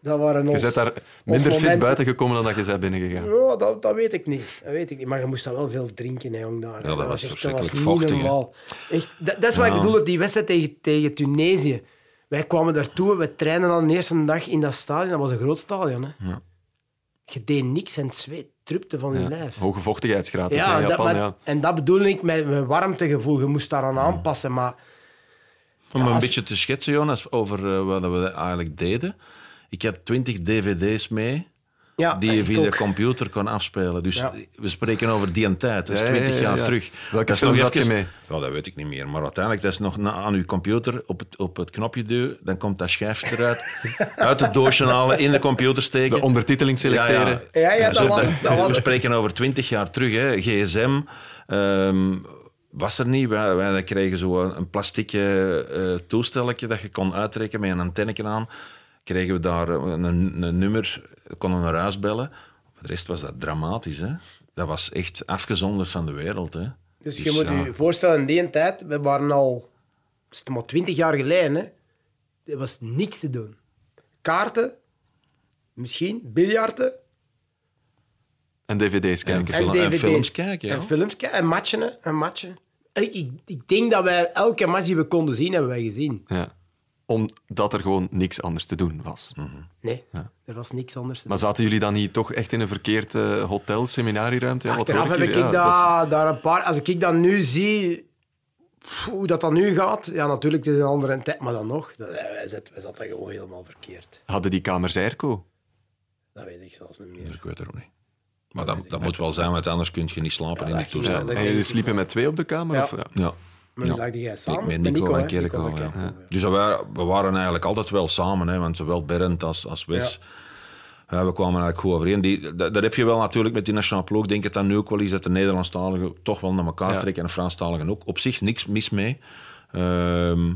Speaker 3: Dat waren
Speaker 5: Je bent daar minder fit
Speaker 3: momenten.
Speaker 5: buiten gekomen dan dat je bent binnengegaan.
Speaker 3: Ja, dat, dat weet ik niet. Dat weet ik niet. Maar je moest dat wel veel drinken, hè, jong, daar.
Speaker 4: dat was
Speaker 3: echt,
Speaker 4: verschrikkelijk
Speaker 3: niet
Speaker 4: vochtig,
Speaker 3: normaal. Echt, dat, dat is wat ik
Speaker 4: Ja.
Speaker 3: bedoel, die wedstrijd tegen, tegen Tunesië. Wij kwamen daartoe, we trainen al de eerste dag in dat stadion. Dat was een groot stadion. Hè.
Speaker 4: Ja.
Speaker 3: Je deed niks en het zweet trupte van je
Speaker 5: Ja.
Speaker 3: lijf.
Speaker 5: Hoge vochtigheidsgraad
Speaker 3: Ja,
Speaker 5: in
Speaker 3: dat,
Speaker 5: Japan.
Speaker 3: maar-
Speaker 5: ja.
Speaker 3: en dat bedoel ik met mijn warmtegevoel. Je moest daaraan aanpassen. Maar
Speaker 4: Om
Speaker 3: Ja,
Speaker 4: een
Speaker 3: als-
Speaker 4: beetje te schetsen, Jonas, over eh, wat we eigenlijk deden. Ik had twintig dvd's mee
Speaker 3: ja,
Speaker 4: die je via de computer kon afspelen. Dus
Speaker 3: Ja.
Speaker 4: we spreken over die en tijd. Dat is
Speaker 5: Ja, ja,
Speaker 4: 20
Speaker 5: ja,
Speaker 4: jaar
Speaker 5: ja.
Speaker 4: terug.
Speaker 5: Welke
Speaker 4: nog
Speaker 5: had je mee?
Speaker 4: Ja, dat weet ik niet meer. Maar uiteindelijk, dat is nog na, aan uw computer op het, op het knopje duwen. Dan komt dat schijfje eruit. uit het doosje halen, in de computer steken.
Speaker 5: De ondertiteling selecteren.
Speaker 3: Ja, ja, dat
Speaker 4: zo,
Speaker 3: was- dat was-
Speaker 4: We spreken over 20 jaar terug. Hè. GSM ehm, was er niet. Wij, wij kregen zo een, een plastic eh toestelletje dat je kon uittrekken met een antennetje aan. Kregen we daar een, een nummer, konden naar huis bellen. Voor de rest was dat dramatisch. Hè. Dat was echt afgezonderd van de wereld. Hè.
Speaker 3: Dus je
Speaker 4: Dus,
Speaker 3: moet
Speaker 4: ja.
Speaker 3: je voorstellen, in die tijd, we waren al, is maar twintig jaar geleden, hè. er was niks te doen. Kaarten, misschien, biljarten
Speaker 5: En dvd's kijken.
Speaker 4: En Film-
Speaker 3: en dvd's.
Speaker 4: films kijken, ja.
Speaker 3: En films kijken, en matchen, en matchen. Ik, ik, ik denk dat wij elke match die we konden zien, hebben wij gezien.
Speaker 5: Ja. Omdat er gewoon niks anders te doen was.
Speaker 3: Nee, er was niks anders te
Speaker 5: Maar zaten jullie dan niet toch echt in een verkeerd eh, hotel, seminarieruimte? Ja, wat
Speaker 3: Achteraf heb ik?
Speaker 5: Ja,
Speaker 3: daar,
Speaker 5: dat is-
Speaker 3: daar een paar... Als ik dat nu zie, pff, hoe dat dan nu gaat... Ja, natuurlijk, het is een andere tijd, maar dan nog. Dat, wij, zaten, wij zaten gewoon helemaal verkeerd.
Speaker 5: Hadden die kamers airco?
Speaker 3: Dat weet ik zelfs niet meer.
Speaker 4: Ik weet het ook niet. Maar dat, dat moet wel zijn, want anders kun je niet slapen in die toestand.
Speaker 5: En jullie sliepen met twee op de kamer?
Speaker 3: Ja.
Speaker 5: Of, ja.
Speaker 4: Ja.
Speaker 3: Maar
Speaker 4: Ja.
Speaker 3: ja. lag jij samen
Speaker 4: Ik Nico,
Speaker 3: Nico,
Speaker 4: en? Kerkhoff,
Speaker 3: Nico en
Speaker 4: ja. Dus we waren eigenlijk altijd wel samen, hè, want zowel Berend als, als Wes. Ja, we kwamen eigenlijk goed overeen. Die, dat, dat heb je wel natuurlijk met die nationale ploeg. Ik denk dat dat nu ook wel is dat de Nederlandstaligen toch wel naar elkaar
Speaker 5: Ja.
Speaker 4: trekken en de Franstaligen ook. Op zich niks mis mee. Ehm,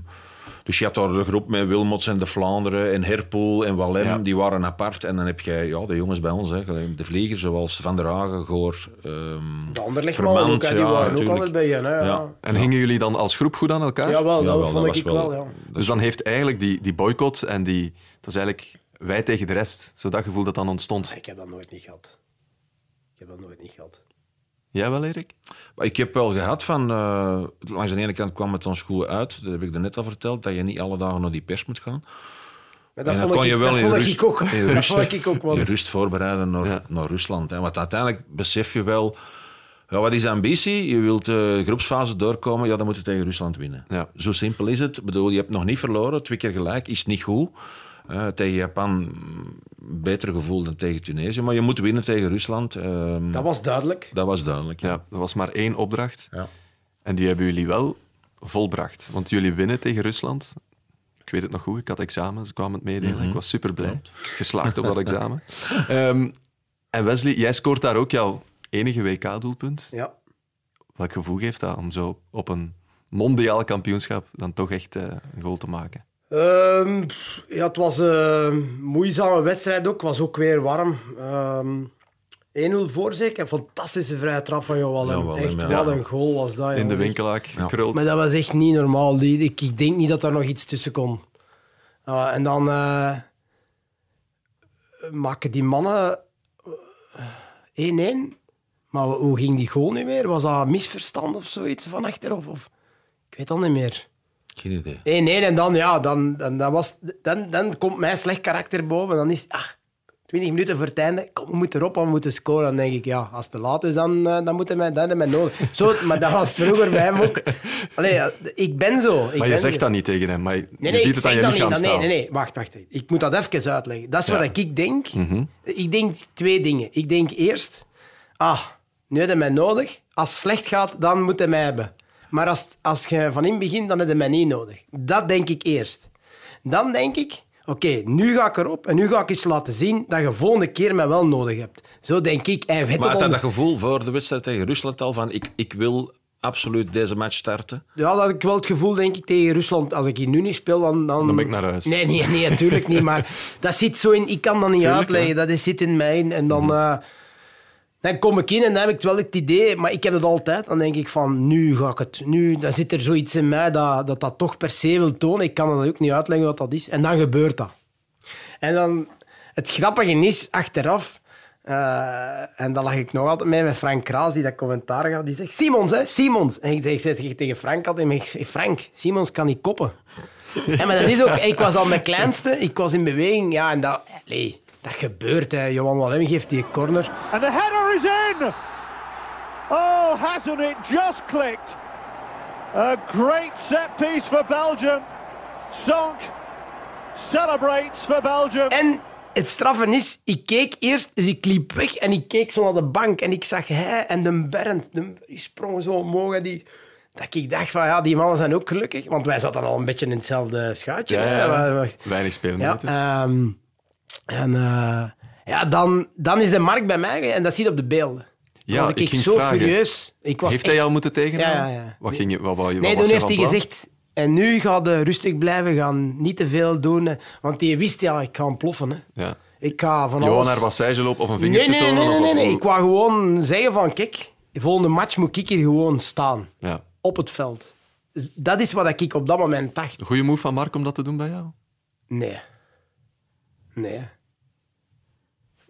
Speaker 4: dus je had daar de groep met Wilmots en de Vlaanderen en Herpoel en Wallem,
Speaker 5: Ja.
Speaker 4: die waren apart. En dan heb je ja, de jongens bij ons, hè, de vliegers, zoals Van der Hagen, Goor, ehm
Speaker 3: De Anderlechtmannen ook, hè, die
Speaker 4: ja,
Speaker 3: waren ook altijd bij je. Hè, ja.
Speaker 4: Ja.
Speaker 5: En hingen jullie dan als groep goed aan elkaar?
Speaker 3: Jawel, dat vond
Speaker 4: was
Speaker 3: ik wel, ja.
Speaker 5: Dus dan heeft eigenlijk die, die boycott en die... Het was eigenlijk wij tegen de rest. Zo dat gevoel dat dan ontstond.
Speaker 3: Ik heb dat nooit niet gehad. Ik heb dat nooit niet gehad.
Speaker 5: Jij wel, Erik?
Speaker 4: Maar ik heb wel gehad van... eh, langs de ene kant kwam het ons goed uit. Dat heb ik er net al verteld. Dat je niet alle dagen naar die pers moet gaan.
Speaker 3: Maar dat
Speaker 4: en dan
Speaker 3: vond,
Speaker 4: kon
Speaker 3: ik,
Speaker 4: je wel in rust,
Speaker 3: ik ook.
Speaker 4: in
Speaker 3: Dat
Speaker 4: rust,
Speaker 3: vond ik ook.
Speaker 4: in
Speaker 3: Want
Speaker 4: rust voorbereiden naar,
Speaker 3: Ja.
Speaker 4: naar Rusland. Hè. Want uiteindelijk besef je wel... Ja, wat is de ambitie? Je wilt de groepsfase doorkomen, ja, dan moet je tegen Rusland winnen.
Speaker 5: Ja.
Speaker 4: Zo simpel is het. Ik bedoel, je hebt nog niet verloren, twee keer gelijk, is niet goed. Eh, tegen Japan mm, beter gevoel dan tegen Tunesië. Maar je moet winnen tegen Rusland. Ehm,
Speaker 3: dat was duidelijk.
Speaker 4: dat was duidelijk.
Speaker 5: Ja, er was maar één opdracht.
Speaker 4: Ja.
Speaker 5: En die hebben jullie wel volbracht. Want jullie winnen tegen Rusland. Ik weet het nog goed, ik had examen, ze kwamen het meedelen.
Speaker 4: Mhm.
Speaker 5: Ik was super blij. Geslaagd op dat examen. Ehm, en Wesley, jij scoort daar ook jouw enige WK-doelpunt.
Speaker 3: Ja.
Speaker 5: Welk gevoel geeft dat om zo op een mondiaal kampioenschap dan toch echt eh, een goal te maken?
Speaker 3: Ehm, ja, het was een moeizame wedstrijd ook. Het was ook weer warm. Ehm 1-0 voor zeker. Een fantastische vrije trap van Johan.
Speaker 4: Ja,
Speaker 3: echt,
Speaker 4: ja.
Speaker 3: wat een goal was dat.
Speaker 5: In de winkelaak, gekruld.
Speaker 3: Maar dat was echt niet normaal. Ik, ik denk niet dat er nog iets tussen kon. Ah, en dan eh, maken die mannen eh, 1-1. Maar hoe ging die goal nu weer? Was dat een misverstand of zoiets van achter? Of, of... Ik weet dat niet meer. 1-1
Speaker 4: Geen idee.
Speaker 3: en dan, ja, dan, dan, dan, was, dan, dan komt mijn slecht karakter boven. Dan is ah, 20 minuten voor het einde, kom, we moeten erop, we moeten scoren. Dan denk ik, ja, als het te laat is, dan, eh, dan moeten wij, dan hebben nodig. Zo, maar dat was vroeger bij hem ook. Allee, ik ben zo. Ik
Speaker 5: maar je
Speaker 3: ben
Speaker 5: zegt
Speaker 3: zo.
Speaker 5: dat niet tegen hem, maar je
Speaker 3: Nee, nee,
Speaker 5: ziet het aan je lichaam
Speaker 3: niet.
Speaker 5: staan.
Speaker 3: Nee, nee, nee, wacht, wacht. Ik moet dat even uitleggen. Dat is
Speaker 5: Ja. Mhm.
Speaker 3: wat ik denk. Ik denk twee dingen. Ik denk eerst, ah, nu heb je mij nodig. Als het slecht gaat, dan moet je mij hebben. Maar als, als je van in het begin, dan heb je mij niet nodig. Dat denk ik eerst. Dan denk ik, oké, nu ga ik erop en nu ga ik iets laten zien dat je volgende keer mij wel nodig hebt. Zo denk ik. En weet
Speaker 4: Maar had
Speaker 3: dat
Speaker 4: hij
Speaker 3: dan-
Speaker 4: dat gevoel voor de wedstrijd tegen Rusland al van ik, ik wil absoluut deze match starten?
Speaker 3: Ja, dat had ik wel het gevoel, denk ik, tegen Rusland. Als ik hier nu niet speel, dan... Dan,
Speaker 5: Dan ben ik naar huis.
Speaker 3: Nee, nee, nee, natuurlijk niet. Maar dat zit zo in... Ik kan dat niet
Speaker 5: Tuurlijk,
Speaker 3: uitleggen.
Speaker 5: ja.
Speaker 3: Dat is, zit in mij. En dan... eh, dan kom ik in en dan heb ik wel het idee, maar ik heb het altijd. Dan denk ik van, nu ga ik het... Nu, dan zit er zoiets in mij dat, dat dat toch per se wil tonen. Ik kan het ook niet uitleggen wat dat is. En dan gebeurt dat. En dan, het grappige is, achteraf, eh, en dan lag ik nog altijd mee met Frank Kraas, die dat commentaar gaf, die zegt, Simons, hè, Simons. En ik zeg tegen Frank altijd, ik zeg, Frank, Simons kan niet koppen. Ja, maar dat is ook, ik was al de kleinste, ik was in beweging, ja, en dat, nee, dat gebeurt, hè. Johan Wallem geeft die corner.
Speaker 2: And the header is in! Oh, hasn't it just clicked? A great set piece for Belgium. Sonk celebrates for Belgium.
Speaker 3: En het straffen is, ik keek eerst, dus ik liep weg en ik keek zo naar de bank en ik zag hij en de Bernd, de, die sprongen zo omhoog en die... Dat ik dacht van, ja, die mannen zijn ook gelukkig. Want wij zaten al een beetje in hetzelfde schuitje.
Speaker 5: Ja. Weinig
Speaker 3: Ja,
Speaker 5: speelminuten.
Speaker 3: ehm, en eh, ja, dan, dan is de markt bij mij en dat zie je op de beelden. Dan
Speaker 5: Ja,
Speaker 3: was
Speaker 5: ik
Speaker 3: zo
Speaker 5: vragen.
Speaker 3: furieus. Ik was
Speaker 5: Heeft
Speaker 3: echt...
Speaker 5: hij jou moeten tegenhouden?
Speaker 3: Ja, ja, ja.
Speaker 5: Wat, ging je, wat, je, wat
Speaker 3: Nee, toen heeft hij
Speaker 5: plan?
Speaker 3: gezegd... En nu ga je rustig blijven gaan, niet te veel doen. Want die wist, ja, ik ga ontploffen. Hè.
Speaker 5: Ja.
Speaker 3: Ik ga van
Speaker 5: Johan
Speaker 3: alles...
Speaker 5: naar lopen of een vingertje
Speaker 3: nee, nee,
Speaker 5: tonen?
Speaker 3: nee, nee,
Speaker 5: of-
Speaker 3: nee. Ik wou gewoon zeggen van, kijk, de volgende match moet ik hier gewoon staan.
Speaker 5: Ja.
Speaker 3: Op het veld. Dus dat is wat ik op dat moment dacht.
Speaker 5: Goeie move van Mark om dat te doen bij jou?
Speaker 3: Nee. Nee.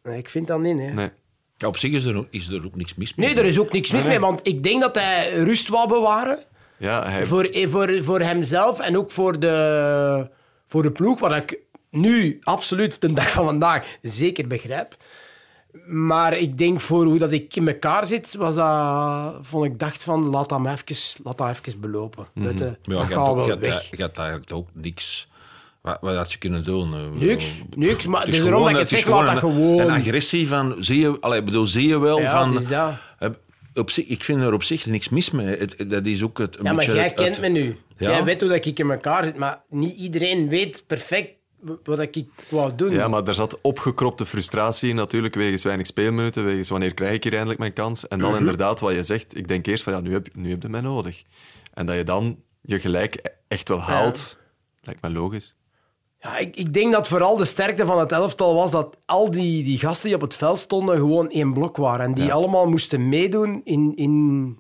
Speaker 3: Nee, ik vind dat niet, nee.
Speaker 5: Nee.
Speaker 4: Ja, op zich is er, ook, is er ook niks mis mee.
Speaker 3: Nee, er is ook niks mis mee, want ik denk dat hij rust wou bewaren.
Speaker 5: Ja, hij,
Speaker 3: Voor, eh, voor, voor hemzelf en ook voor de, voor de ploeg, wat ik nu absoluut de dag van vandaag zeker begrijp. Maar ik denk voor hoe dat ik in elkaar zit, was dat, vond ik dacht van laat dat even, laat dat even belopen. Weet je,
Speaker 4: Ja,
Speaker 3: dat gaat wel weg.
Speaker 4: Je hebt eigenlijk ook niks... Wat, wat had je kunnen doen?
Speaker 3: Niks, niks, maar
Speaker 4: het
Speaker 3: dus
Speaker 4: is
Speaker 3: dat ik
Speaker 4: het
Speaker 3: zeg, laat dat
Speaker 4: een-
Speaker 3: gewoon.
Speaker 4: Een agressie van... Zie je, allee, ik bedoel, zie je wel
Speaker 3: Ja,
Speaker 4: van...
Speaker 3: het is dat.
Speaker 4: eh, op zich, ik vind er op zich niks mis mee. Het, dat is ook het, een
Speaker 3: Ja, maar
Speaker 4: beetje
Speaker 3: jij
Speaker 4: het-
Speaker 3: kent
Speaker 4: het-
Speaker 3: me nu.
Speaker 4: Ja.
Speaker 3: Jij weet hoe dat ik in elkaar zit, maar niet iedereen weet perfect wat ik wou doen.
Speaker 5: ja, maar er zat opgekropte frustratie in natuurlijk, wegens weinig speelminuten, wegens wanneer krijg ik hier eindelijk mijn kans. En dan
Speaker 3: Mhm.
Speaker 5: inderdaad wat je zegt, ik denk eerst van ja, nu heb, nu heb je mij nodig. En dat je dan je gelijk echt wel haalt, lijkt me logisch.
Speaker 3: Ja, ik, ik denk dat vooral de sterkte van het elftal was dat al die, die gasten die op het veld stonden gewoon één blok waren. En die allemaal moesten meedoen in, in,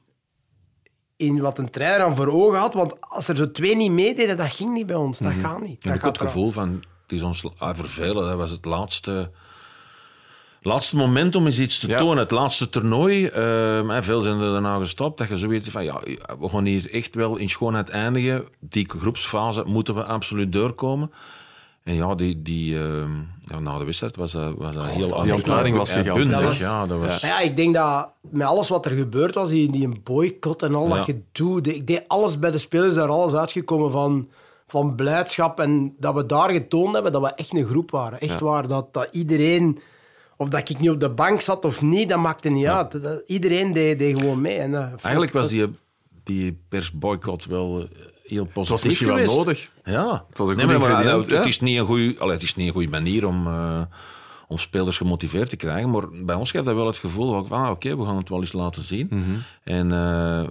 Speaker 3: in wat een trainer aan voor ogen had. Want als er zo twee niet meededen, dat ging niet bij ons. Dat gaat niet.
Speaker 4: Ik
Speaker 3: Dat
Speaker 4: heb
Speaker 3: gaat
Speaker 4: het gevoel van, het is ons ah, vervelen. Dat was het laatste, laatste moment om eens iets te
Speaker 5: Ja.
Speaker 4: tonen. Het laatste toernooi. ehm, en veel zijn er daarna gestopt. Dat je zo weet van, ja, we gaan hier echt wel in schoonheid eindigen. Die groepsfase moeten we absoluut doorkomen. En ja, die, die, ehm, ja, na de wedstrijd was dat, was dat heel...
Speaker 5: die ontlading was gigantisch.
Speaker 4: Ja, dat was...
Speaker 3: Ja, ik denk dat met alles wat er gebeurd was, die, die een boycott en al
Speaker 4: Ja.
Speaker 3: dat gedoe, de- ik deed alles bij de spelers, daar alles uitgekomen van, van blijdschap. En dat we daar getoond hebben dat we echt een groep waren. Echt waar, dat, dat iedereen, of dat ik nu op de bank zat of niet, dat maakte niet uit. Dat, iedereen deed, deed gewoon mee. En, vond
Speaker 4: Eigenlijk was die, die persboycott wel eh, heel positief
Speaker 5: Het was misschien wel nodig.
Speaker 4: Ja.
Speaker 5: Het was een
Speaker 4: Nee,
Speaker 5: goed
Speaker 4: maar, maar,
Speaker 5: ingrediënt,
Speaker 4: het,
Speaker 5: ja.
Speaker 4: is niet een allee, het is niet een goede manier om, eh, om spelers gemotiveerd te krijgen. Maar bij ons geeft dat wel het gevoel van, ah, oké, we gaan het wel eens laten zien.
Speaker 5: Mhm.
Speaker 4: En eh,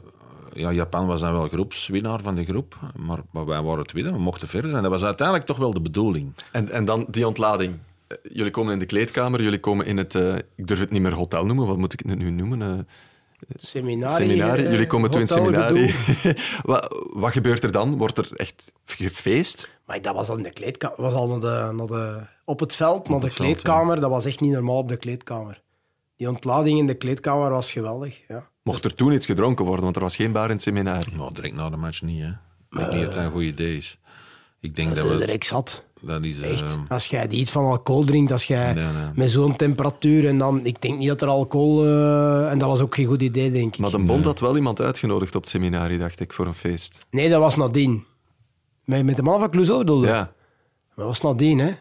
Speaker 4: ja, Japan was dan wel groepswinnaar van de groep. Maar, maar wij waren tweede, we mochten verder. En dat was uiteindelijk toch wel de bedoeling.
Speaker 5: En, en dan die ontlading. Eh, Jullie komen in de kleedkamer, jullie komen in het, ik durf het niet meer hotel noemen, wat moet ik het nu noemen?
Speaker 3: Seminarie.
Speaker 5: seminarie.
Speaker 3: eh,
Speaker 5: Jullie komen toe in het seminarie. wat, wat gebeurt er dan? Wordt er echt gefeest?
Speaker 3: Maar dat was al in de kleedkamer. was al naar de, naar de, op het veld, naar de
Speaker 4: het veld,
Speaker 3: kleedkamer. Dat was echt niet normaal op de kleedkamer. Die ontlading in de kleedkamer was geweldig. Ja.
Speaker 5: Mocht er toen iets gedronken worden, want er was geen bar in het seminarie.
Speaker 4: Nou, direct na de match niet, hè. Ik denk niet dat dat een goed idee is. Ik denk dat, we...
Speaker 3: direct zat.
Speaker 4: Dat is... eh,
Speaker 3: Echt. Als jij iets van alcohol drinkt, als jij
Speaker 4: Nee, nee.
Speaker 3: met zo'n temperatuur en dan... Ik denk niet dat er alcohol... eh, en dat was ook geen goed idee, denk ik.
Speaker 5: Maar de bond had wel iemand uitgenodigd op het seminarie, dacht ik, voor een feest.
Speaker 3: Nee, dat was nadien. Met, met de man van Clouseau bedoelde?
Speaker 5: Ja.
Speaker 3: Dat was nadien, hè.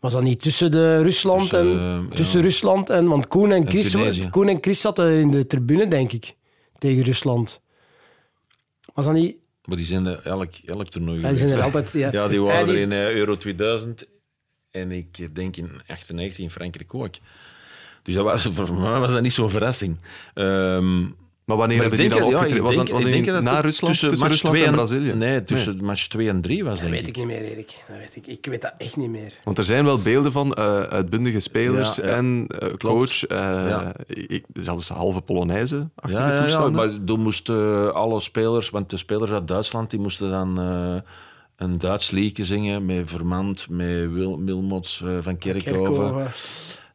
Speaker 3: Was dat niet tussen de Rusland
Speaker 4: Tussen,
Speaker 3: en...
Speaker 4: eh, ja.
Speaker 3: tussen Rusland en... Want Koen en, Chris. Koen en Chris zaten in de tribune, denk ik. Tegen Rusland. Was dat niet...
Speaker 4: Maar die zijn er elk, elk toernooi
Speaker 3: Ja, die zijn er altijd... Ja,
Speaker 4: Ja, die waren
Speaker 3: Ja,
Speaker 4: er in eh, Euro 2000 en ik denk in 98 in Frankrijk ook. Dus dat was, voor mij was dat niet zo'n verrassing. Ehm,
Speaker 5: Maar wanneer
Speaker 4: maar
Speaker 5: hebben die dan
Speaker 4: ja,
Speaker 5: opgetreden? Was,
Speaker 4: denk-
Speaker 5: dat- was dat
Speaker 4: dat
Speaker 5: na Rusland, tussen,
Speaker 4: match
Speaker 5: Rusland en Brazilië?
Speaker 4: Nee, tussen match 2 en 3 was
Speaker 3: Dat
Speaker 4: denk
Speaker 3: weet
Speaker 4: ik.
Speaker 3: niet meer, Erik. Dat weet ik. Ik weet dat echt niet meer.
Speaker 5: Want er zijn wel beelden van eh, uitbundige spelers
Speaker 4: Ja, ja.
Speaker 5: en eh, coach, eh,
Speaker 4: Ja.
Speaker 5: ik, zelfs halve Polonaise-achtige
Speaker 4: Ja, ja, ja,
Speaker 5: toestanden.
Speaker 4: maar toen moesten alle spelers, want de spelers uit Duitsland, die moesten dan eh, een Duits liedje zingen met Vermand, met Wil, Wilmots van Kerkhoven.
Speaker 3: Kerkhoven.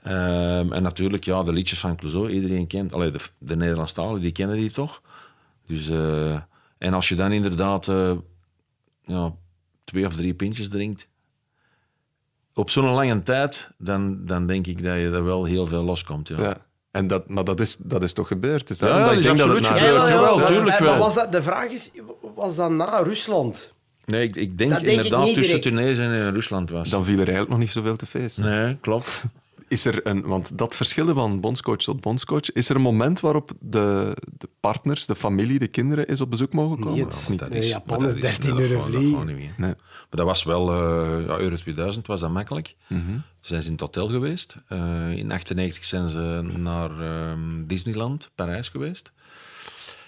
Speaker 4: Ehm, en natuurlijk, ja, de liedjes van Clouseau, iedereen kent. Allee, de, de Nederlandstaligen, die kennen die toch? Dus, eh, en als je dan inderdaad eh, ja, twee of drie pintjes drinkt, op zo'n lange tijd, dan, dan denk ik dat je er wel heel veel loskomt. Ja.
Speaker 5: Ja. En dat, maar dat is, dat is toch gebeurd?
Speaker 4: Ja,
Speaker 5: daarom
Speaker 4: dat
Speaker 5: ik
Speaker 4: is
Speaker 5: denk
Speaker 4: absoluut
Speaker 5: dat het
Speaker 4: gebeurd.
Speaker 5: na-
Speaker 4: Ja,
Speaker 3: maar-
Speaker 4: tuurlijk
Speaker 3: maar
Speaker 4: wel.
Speaker 3: was dat, de vraag is, was dat na Rusland?
Speaker 4: Nee, ik, ik denk,
Speaker 3: Dat
Speaker 4: inderdaad tussen
Speaker 3: direct.
Speaker 4: Tunesië en Rusland was.
Speaker 5: Dan viel er eigenlijk nog niet zoveel te feesten.
Speaker 4: Nee, klopt.
Speaker 5: Is er een, want dat verschillen van bondscoach tot bondscoach, is er een moment waarop de, de partners, de familie, de kinderen eens op bezoek mogen komen?
Speaker 3: Niet.
Speaker 5: Of niet?
Speaker 3: Nee,
Speaker 4: is-
Speaker 3: Japan
Speaker 4: maar
Speaker 3: is
Speaker 4: dat
Speaker 3: 13
Speaker 4: dat
Speaker 3: euro
Speaker 4: gewoon- dat
Speaker 3: vliegen.
Speaker 5: Nee.
Speaker 4: Maar dat was wel, eh ja, Euro 2000 was dat makkelijk. Zijn ze in het hotel geweest. Eh, in 1998 zijn ze naar ehm, Disneyland, Parijs geweest.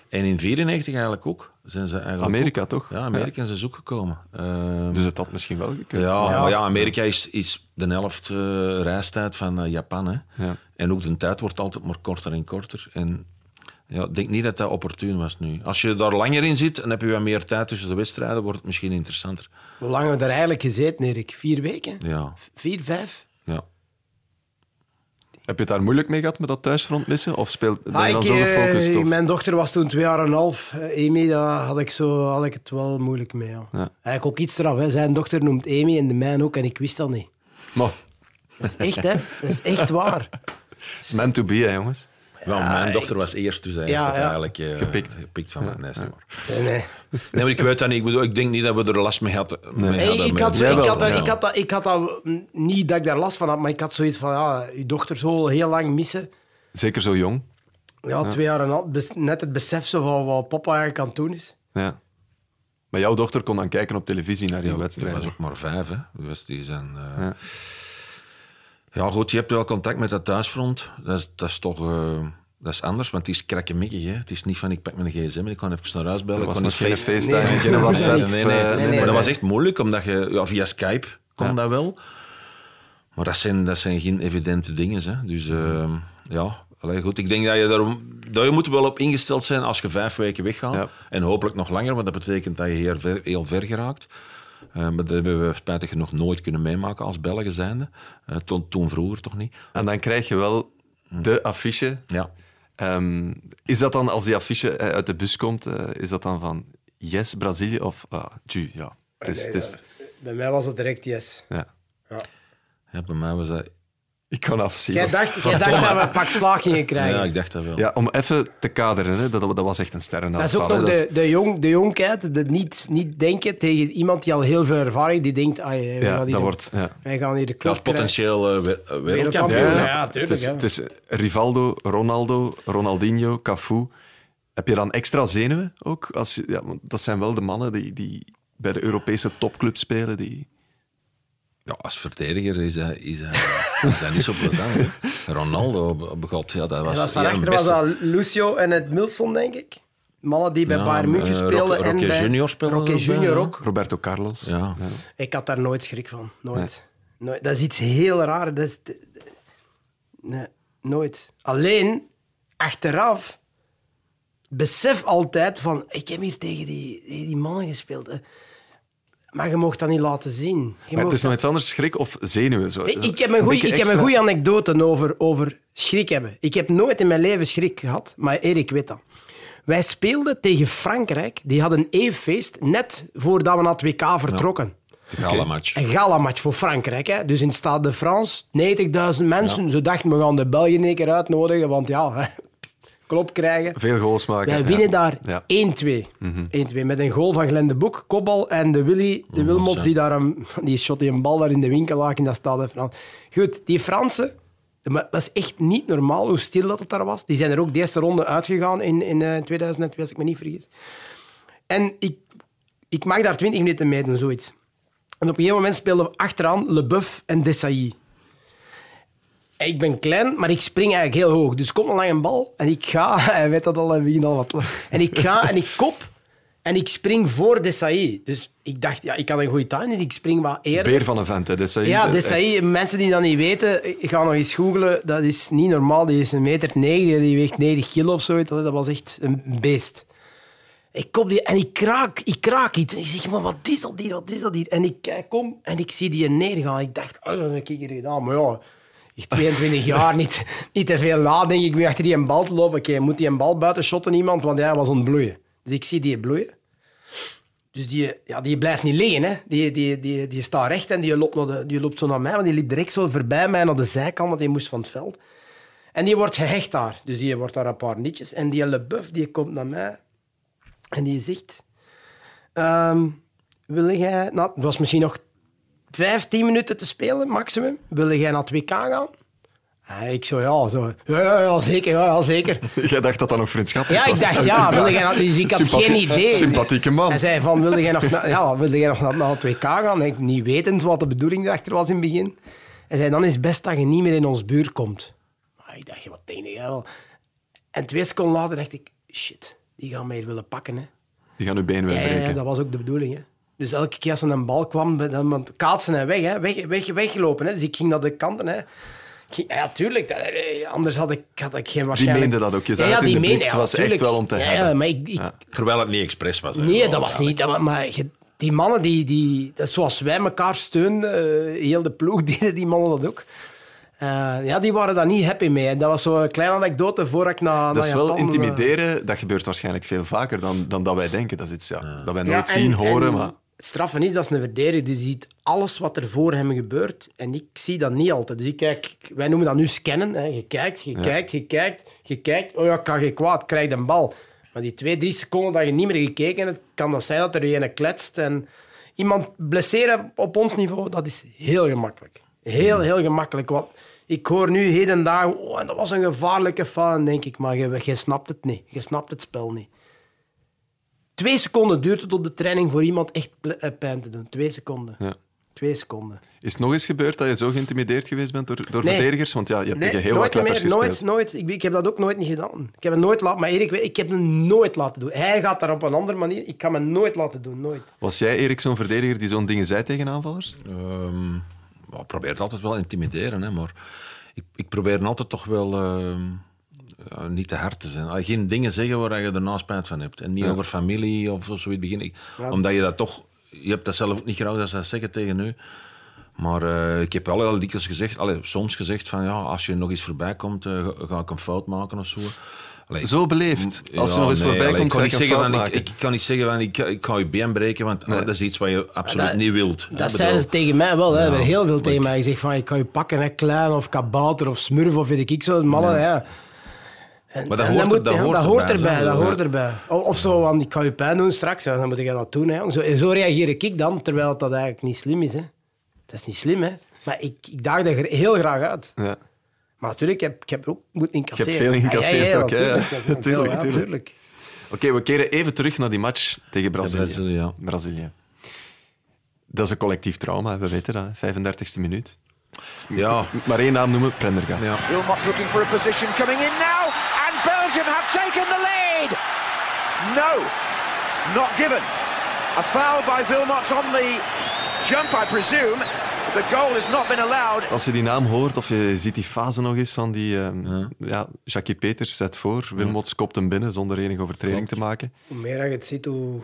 Speaker 4: En in 94 eigenlijk ook. Zijn ze eigenlijk
Speaker 5: Amerika
Speaker 4: ook-
Speaker 5: toch?
Speaker 4: Ja, Amerika zijn ze ook gekomen. Ehm,
Speaker 5: Dus het had misschien wel gekund.
Speaker 4: ja,
Speaker 3: Ja.
Speaker 4: maar ja, Amerika is, is de helft eh, reistijd van eh, Japan. Hè.
Speaker 5: Ja.
Speaker 4: En ook de tijd wordt altijd maar korter en korter. En ja, ik denk niet dat dat opportun was nu. Als je daar langer in zit, dan heb je wat meer tijd tussen de wedstrijden, wordt het misschien interessanter.
Speaker 3: Hoe lang hebben we daar eigenlijk gezeten, Erik? Vier weken?
Speaker 4: Ja,
Speaker 3: Vier, vijf?
Speaker 5: Heb je het daar moeilijk mee gehad met dat thuisfront missen? Of speelt, ben je
Speaker 3: Ah,
Speaker 5: dan
Speaker 3: ik, eh,
Speaker 5: gefocust? Of?
Speaker 3: Mijn dochter was toen twee jaar en een half. Eh, Amy, daar had ik, zo, had ik het wel moeilijk mee. Ja.
Speaker 5: Ja.
Speaker 3: Eigenlijk ook iets eraf. Hè. Zijn dochter noemt Amy en de mijne ook. En ik wist dat niet.
Speaker 5: Maar,
Speaker 3: Dat is echt, hè? Dat is echt waar.
Speaker 5: man to be, hè, jongens.
Speaker 4: Wel, mijn dochter was eerst, dus hij
Speaker 3: Ja,
Speaker 4: heeft het
Speaker 3: ja.
Speaker 4: eigenlijk eh,
Speaker 5: Gepikt.
Speaker 4: gepikt van mij. Nee, is niet waar.
Speaker 3: Nee, nee.
Speaker 4: nee, maar ik weet dat niet. Ik, bedoel, ik denk niet dat we er last mee hadden. mee hadden
Speaker 3: ik, had ik, had ik, had dat, ik had dat niet dat ik daar last van had, maar ik had zoiets van, ja, je dochter zo heel lang missen.
Speaker 5: Zeker zo jong.
Speaker 3: Ja, twee jaar en een half. bes- Net het besef zo van wat papa eigenlijk aan het doen is.
Speaker 5: Ja. Maar jouw dochter kon dan kijken op televisie naar je
Speaker 4: Die
Speaker 5: wedstrijden.
Speaker 4: was ook maar vijf, hè. Dus die zijn... eh, ja. Goed, je hebt wel contact met dat thuisfront. Dat is, dat is toch... eh, dat is anders, want het is krakkemikkig. Hè. Het is niet van, ik pak mijn gsm en ik ga even naar huis bellen. Ik
Speaker 5: was
Speaker 4: niet
Speaker 5: geen
Speaker 4: FaceTime.
Speaker 3: Nee.
Speaker 5: geen
Speaker 3: Nee,
Speaker 5: WhatsApp.
Speaker 4: Nee, nee, nee.
Speaker 5: eh,
Speaker 3: nee, nee.
Speaker 4: Maar dat was echt moeilijk, omdat je... Ja, via Skype kon
Speaker 5: Ja.
Speaker 4: dat wel. Maar dat zijn, dat zijn geen evidente dingen. Hè. Dus eh, ja, allee, goed. Ik denk dat je, daar, dat je moet wel op ingesteld zijn als je vijf weken weggaat.
Speaker 5: Ja.
Speaker 4: En hopelijk nog langer, want dat betekent dat je heel ver, heel ver geraakt. Eh, maar dat hebben we spijtig genoeg nooit kunnen meemaken als Belgen zijnde. Eh, toen, toen vroeger toch niet.
Speaker 5: En dan krijg je wel de affiche.
Speaker 4: Ja.
Speaker 5: Ehm, is dat dan, als die affiche eh, uit de bus komt, eh, is dat dan van yes, Brazilië of ah, ju, ja. Het is, het is,
Speaker 3: Bij mij was het direct yes.
Speaker 5: ja.
Speaker 4: ja, bij mij was dat...
Speaker 5: Ik kan afzien.
Speaker 3: Jij dacht, jij dacht dat we een pak slaag gingen krijgen.
Speaker 4: Ja, ik dacht dat wel.
Speaker 5: Ja, om even te kaderen, hè, dat, dat was echt een
Speaker 3: Dat
Speaker 5: sterrenaanval.
Speaker 3: is ook nog.
Speaker 5: Dat is-
Speaker 3: de, de, jong, de jongheid, de niet, niet denken tegen iemand die al heel veel ervaring, die denkt, ah, wij,
Speaker 5: ja,
Speaker 3: gaan hier,
Speaker 5: dat wordt... Ja.
Speaker 3: wij gaan hier de
Speaker 4: Ja,
Speaker 3: klok krijgen.
Speaker 4: potentieel eh, eh, wereldkampioen.
Speaker 5: Ja,
Speaker 3: ja, tuurlijk,
Speaker 5: Het is,
Speaker 3: ja.
Speaker 5: het is Rivaldo, Ronaldo, Ronaldinho, Cafu. Heb je dan extra zenuwen ook? Als ja, want dat zijn wel de mannen die, die bij de Europese topclub spelen. Die...
Speaker 4: Ja, als verdediger is dat, is dat, is dat niet zo plezant. hè. Ronaldo, op God, ja, dat was...
Speaker 3: En van achter was dat Lucio en het Milson, denk ik. Mannen die bij
Speaker 4: Ja,
Speaker 3: Bayern München
Speaker 4: eh,
Speaker 3: speelden.
Speaker 4: Roque-
Speaker 3: en bij...
Speaker 4: Junior speelde
Speaker 3: Roque Junior ook.
Speaker 5: Roberto Carlos.
Speaker 4: Ja.
Speaker 3: Ik had daar nooit schrik van. Nooit. nooit. Dat is iets heel raar. Dat is... Nee, nooit. Alleen, achteraf, besef altijd van... Ik heb hier tegen die, die, die mannen gespeeld. Maar je mocht dat niet laten zien. Je
Speaker 5: Maar het is nog iets anders, schrik of zenuwen. Zo.
Speaker 3: ik, heb een een
Speaker 5: extra-
Speaker 3: goede anekdote over, over schrik hebben. Ik heb nooit in mijn leven schrik gehad, maar Erik weet dat. Wij speelden tegen Frankrijk. Die hadden een E-feest net voordat we naar het WK vertrokken.
Speaker 4: De gala-match.
Speaker 3: Een gala-match voor Frankrijk. Hè. Dus in Stade de France, 90.000 mensen. Ze dachten, we gaan de Belgen een keer uitnodigen, want ja, klop krijgen.
Speaker 5: Veel goals maken.
Speaker 3: Wij winnen daar
Speaker 5: Ja.
Speaker 3: 1-2. 1-2 met een goal van Glenn de Boek, kopbal en de Willy, de Wilmots, die daar een, die shot die een bal daar in de winkel lag in dat. Frans. Goed, die Fransen, maar het was echt niet normaal hoe stil dat het daar was. Die zijn er ook de eerste ronde uitgegaan in, in eh, 2002, als ik me niet vergis. En ik, ik mag daar 20 minuten meedoen, zoiets. En op een gegeven moment speelden we achteraan Leboeuf en Desailly. En Ik ben klein, maar ik spring eigenlijk heel hoog. Dus komt een lange bal en ik ga... Hij weet dat al, hij begint al wat... En ik ga en ik kop en ik spring voor Desailly. Dus ik dacht, ja, ik had een goede tuin, dus ik spring wat eerder.
Speaker 5: Beer van een vent, hè. Eh,
Speaker 3: Ja,
Speaker 5: echt-
Speaker 3: Desailly, mensen die dat niet weten, ga nog eens googlen. Dat is niet normaal. Die is een meter 90, die weegt 90 kilo of zoiets. Dat was echt een beest. Ik kom die en ik kraak, ik kraak iets. En ik zeg, maar wat is dat hier, wat is dat hier? En ik kijk om en ik zie die neergaan. Ik dacht, oh, wat heb ik hier gedaan? Maar ja, 22 jaar, niet, niet te veel nadenken. Ik ben achter die een bal te lopen. Oké, moet die een bal buiten shotten iemand? Want hij was ontbloeien. Dus ik zie die bloeien. Dus die, ja, die blijft niet liggen. Hè. Die, die, die, die staat recht en die loopt, naar de, die loopt zo naar mij. Want die liep direct zo voorbij mij naar de zijkant, want die moest van het veld. En die wordt gehecht daar. Dus die wordt daar een paar nietjes. En die Leboeuf die komt naar mij en die zegt... ehm, wil jij... Nou, het was misschien nog 15 minuten te spelen, maximum. Wil jij naar het WK gaan? Ah, ik zo, ja, zo. Ja, ja, ja, zeker, ja, ja, zeker.
Speaker 5: Jij dacht dat dat nog vriendschappelijk
Speaker 3: Ja, ik
Speaker 5: was.
Speaker 3: dacht, ja, wilde jij naar... Dus ik had geen idee.
Speaker 5: Sympathieke man.
Speaker 3: Hij zei van, wilde jij nog, na- ja, wilde jij nog naar, naar het WK gaan? En ik, niet wetend wat de bedoeling erachter was in het begin. Hij zei, dan is het best dat je niet meer in ons buurt komt. Maar ik dacht, wat denk jij wel? En twee seconden later dacht ik, shit, die gaan mij hier willen pakken. Hè.
Speaker 5: Die gaan uw benen
Speaker 3: Ja,
Speaker 5: wegbreken.
Speaker 3: ja, dat was ook de bedoeling. Hè. Dus elke keer als er een bal kwam, dan want kaatsen en weg, hè. Weg, weg, weggelopen. Hè. Dus ik ging naar de kanten. Hè. Ging- Ja, tuurlijk. dat- eh, anders had ik, had ik geen waarschijnlijk...
Speaker 5: meende dat ook. Je
Speaker 3: Ja,
Speaker 5: zag
Speaker 3: ja,
Speaker 5: het in
Speaker 3: die meende,
Speaker 5: Het
Speaker 3: ja,
Speaker 5: was echt wel om te
Speaker 3: ja,
Speaker 5: hebben.
Speaker 3: Maar ik, ik,
Speaker 4: Terwijl het niet expres was. hè.
Speaker 3: Nee, dat was niet. Dat, maar je- die mannen, die, die, dat zoals wij elkaar steunden, eh, heel de ploeg deden die mannen dat ook. Eh, ja, die waren daar niet happy mee. En dat was zo'n kleine anekdote voor ik naar,
Speaker 5: Dat is wel
Speaker 3: Japan,
Speaker 5: intimideren. Dat gebeurt waarschijnlijk veel vaker dan, dan dat wij denken. Dat is iets ja, dat wij
Speaker 3: Ja,
Speaker 5: nooit
Speaker 3: en-
Speaker 5: zien, horen.
Speaker 3: en
Speaker 5: maar
Speaker 3: straffen is, dat is een verdediger. Die ziet alles wat er voor hem gebeurt. En ik zie dat niet altijd. Dus ik kijk, wij noemen dat nu scannen. Hè. Je kijkt, je kijkt, je kijkt, je kijkt. Oh ja, kan je kwaad, krijg een bal. Maar die twee, drie seconden dat je niet meer gekeken hebt, kan dat zijn dat er een kletst. En iemand blesseren op ons niveau, dat is heel gemakkelijk. Heel, heel gemakkelijk. Want ik hoor nu heden dagen, oh, dat was een gevaarlijke fout, denk ik. Maar je, je snapt het niet. Je snapt het spel niet. Twee seconden duurt het op de training voor iemand echt eh, pijn te doen. Twee seconden.
Speaker 5: Ja.
Speaker 3: Twee seconden.
Speaker 5: Is het nog eens gebeurd dat je zo geïntimideerd geweest bent door, door
Speaker 3: Nee.
Speaker 5: verdedigers? Want ja, je hebt tegen heel wat
Speaker 3: nooit
Speaker 5: kleppers
Speaker 3: meer.
Speaker 5: gespeeld.
Speaker 3: Nooit, nooit. Ik, ik heb dat ook nooit niet gedaan. Ik heb het nooit laten... Maar Erik, ik heb het nooit laten doen. Hij gaat daar op een andere manier. Ik kan het nooit laten doen. Nooit.
Speaker 5: Was jij, Erik, zo'n verdediger die zo'n dingen zei tegen aanvallers?
Speaker 4: Ehm, well, ik probeer het altijd wel intimideren, hè, maar ik, ik probeer altijd toch wel ehm, ja, niet te hard te zijn. Geen dingen zeggen waar je daarna spijt van hebt. En niet over familie of zo zoiets beginnen. Ik- Omdat je dat toch... Je hebt dat zelf ook niet graag dat ze dat zeggen tegen u. Maar eh, ik heb wel heel dikwijls gezegd, allee, soms gezegd van ja, als je nog eens voorbij komt, eh, ga, ik een fout maken of zo. Allee,
Speaker 5: Zo beleefd. Als je
Speaker 4: ja,
Speaker 5: nog eens
Speaker 4: nee,
Speaker 5: voorbij
Speaker 4: allee,
Speaker 5: komt,
Speaker 4: ik kan,
Speaker 5: ik
Speaker 4: zeggen van, ik, ik kan niet zeggen van ik, ik ga je been breken, want ah, dat is iets wat je absoluut
Speaker 3: dat-
Speaker 4: niet wilt.
Speaker 3: Dat zeiden ze tegen mij wel. Hè. Werden heel veel tegen mij gezegd van ik kan je pakken, hè, klein of kabouter of smurf of weet ik zo. Mannen, ja. En-
Speaker 4: Maar dat hoort er-
Speaker 3: moet-
Speaker 4: dat
Speaker 3: ja,
Speaker 4: hoort
Speaker 3: dat hoort
Speaker 4: erbij.
Speaker 3: Dat
Speaker 4: Ja.
Speaker 3: hoort erbij. Of, of zo, want ik kan je pijn doen straks. Ja, dan moet je dat doen. Hè. Zo, zo reageer ik dan, terwijl dat eigenlijk niet slim is. Hè. Dat is niet slim, hè. Maar ik, ik daag er heel graag uit.
Speaker 5: Ja.
Speaker 3: Maar natuurlijk, ik heb, ik heb ook moeten incasseren.
Speaker 5: veel
Speaker 3: ja,
Speaker 5: ook, hè.
Speaker 3: natuurlijk. Dat is
Speaker 5: Tuurlijk,
Speaker 3: wel, ja,
Speaker 5: tuurlijk.
Speaker 3: tuurlijk.
Speaker 5: Oké, we keren even terug naar die match tegen Brazilië.
Speaker 4: Brazilië, ja.
Speaker 5: Brazilië. Dat is een collectief trauma, we weten dat. 35e minuut.
Speaker 4: Ja.
Speaker 5: Ik moet maar één naam noemen, Prendergast.
Speaker 4: Ja.
Speaker 2: Wilmot's looking for a position coming in now, taken the lead. No, not given. A foul by Wilmot on the jump, I presume. The goal has not been allowed.
Speaker 5: Als je die naam hoort of je ziet die fase nog eens van die... ehm, ja. Jackie Peters zet voor, Wilmots kopt hem binnen zonder enige overtreding te maken.
Speaker 3: Hoe meer je het ziet, hoe,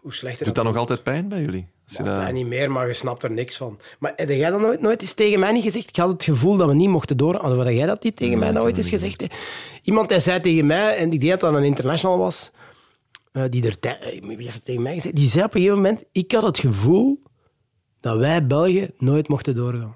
Speaker 3: hoe slechter
Speaker 5: Doet dat nog altijd pijn bij jullie?
Speaker 3: Ja,
Speaker 5: dat-
Speaker 3: niet meer, maar je snapt er niks van. Maar heb jij dat nooit, nooit eens tegen mij niet gezegd? Ik had het gevoel dat we niet mochten door. Had jij dat niet tegen mij nooit eens gezegd? Iemand die zei tegen mij, en ik denk dat dat een international was, eh, die er eh, tegen mij gezegd? Die zei op een gegeven moment, ik had het gevoel dat wij België nooit mochten doorgaan.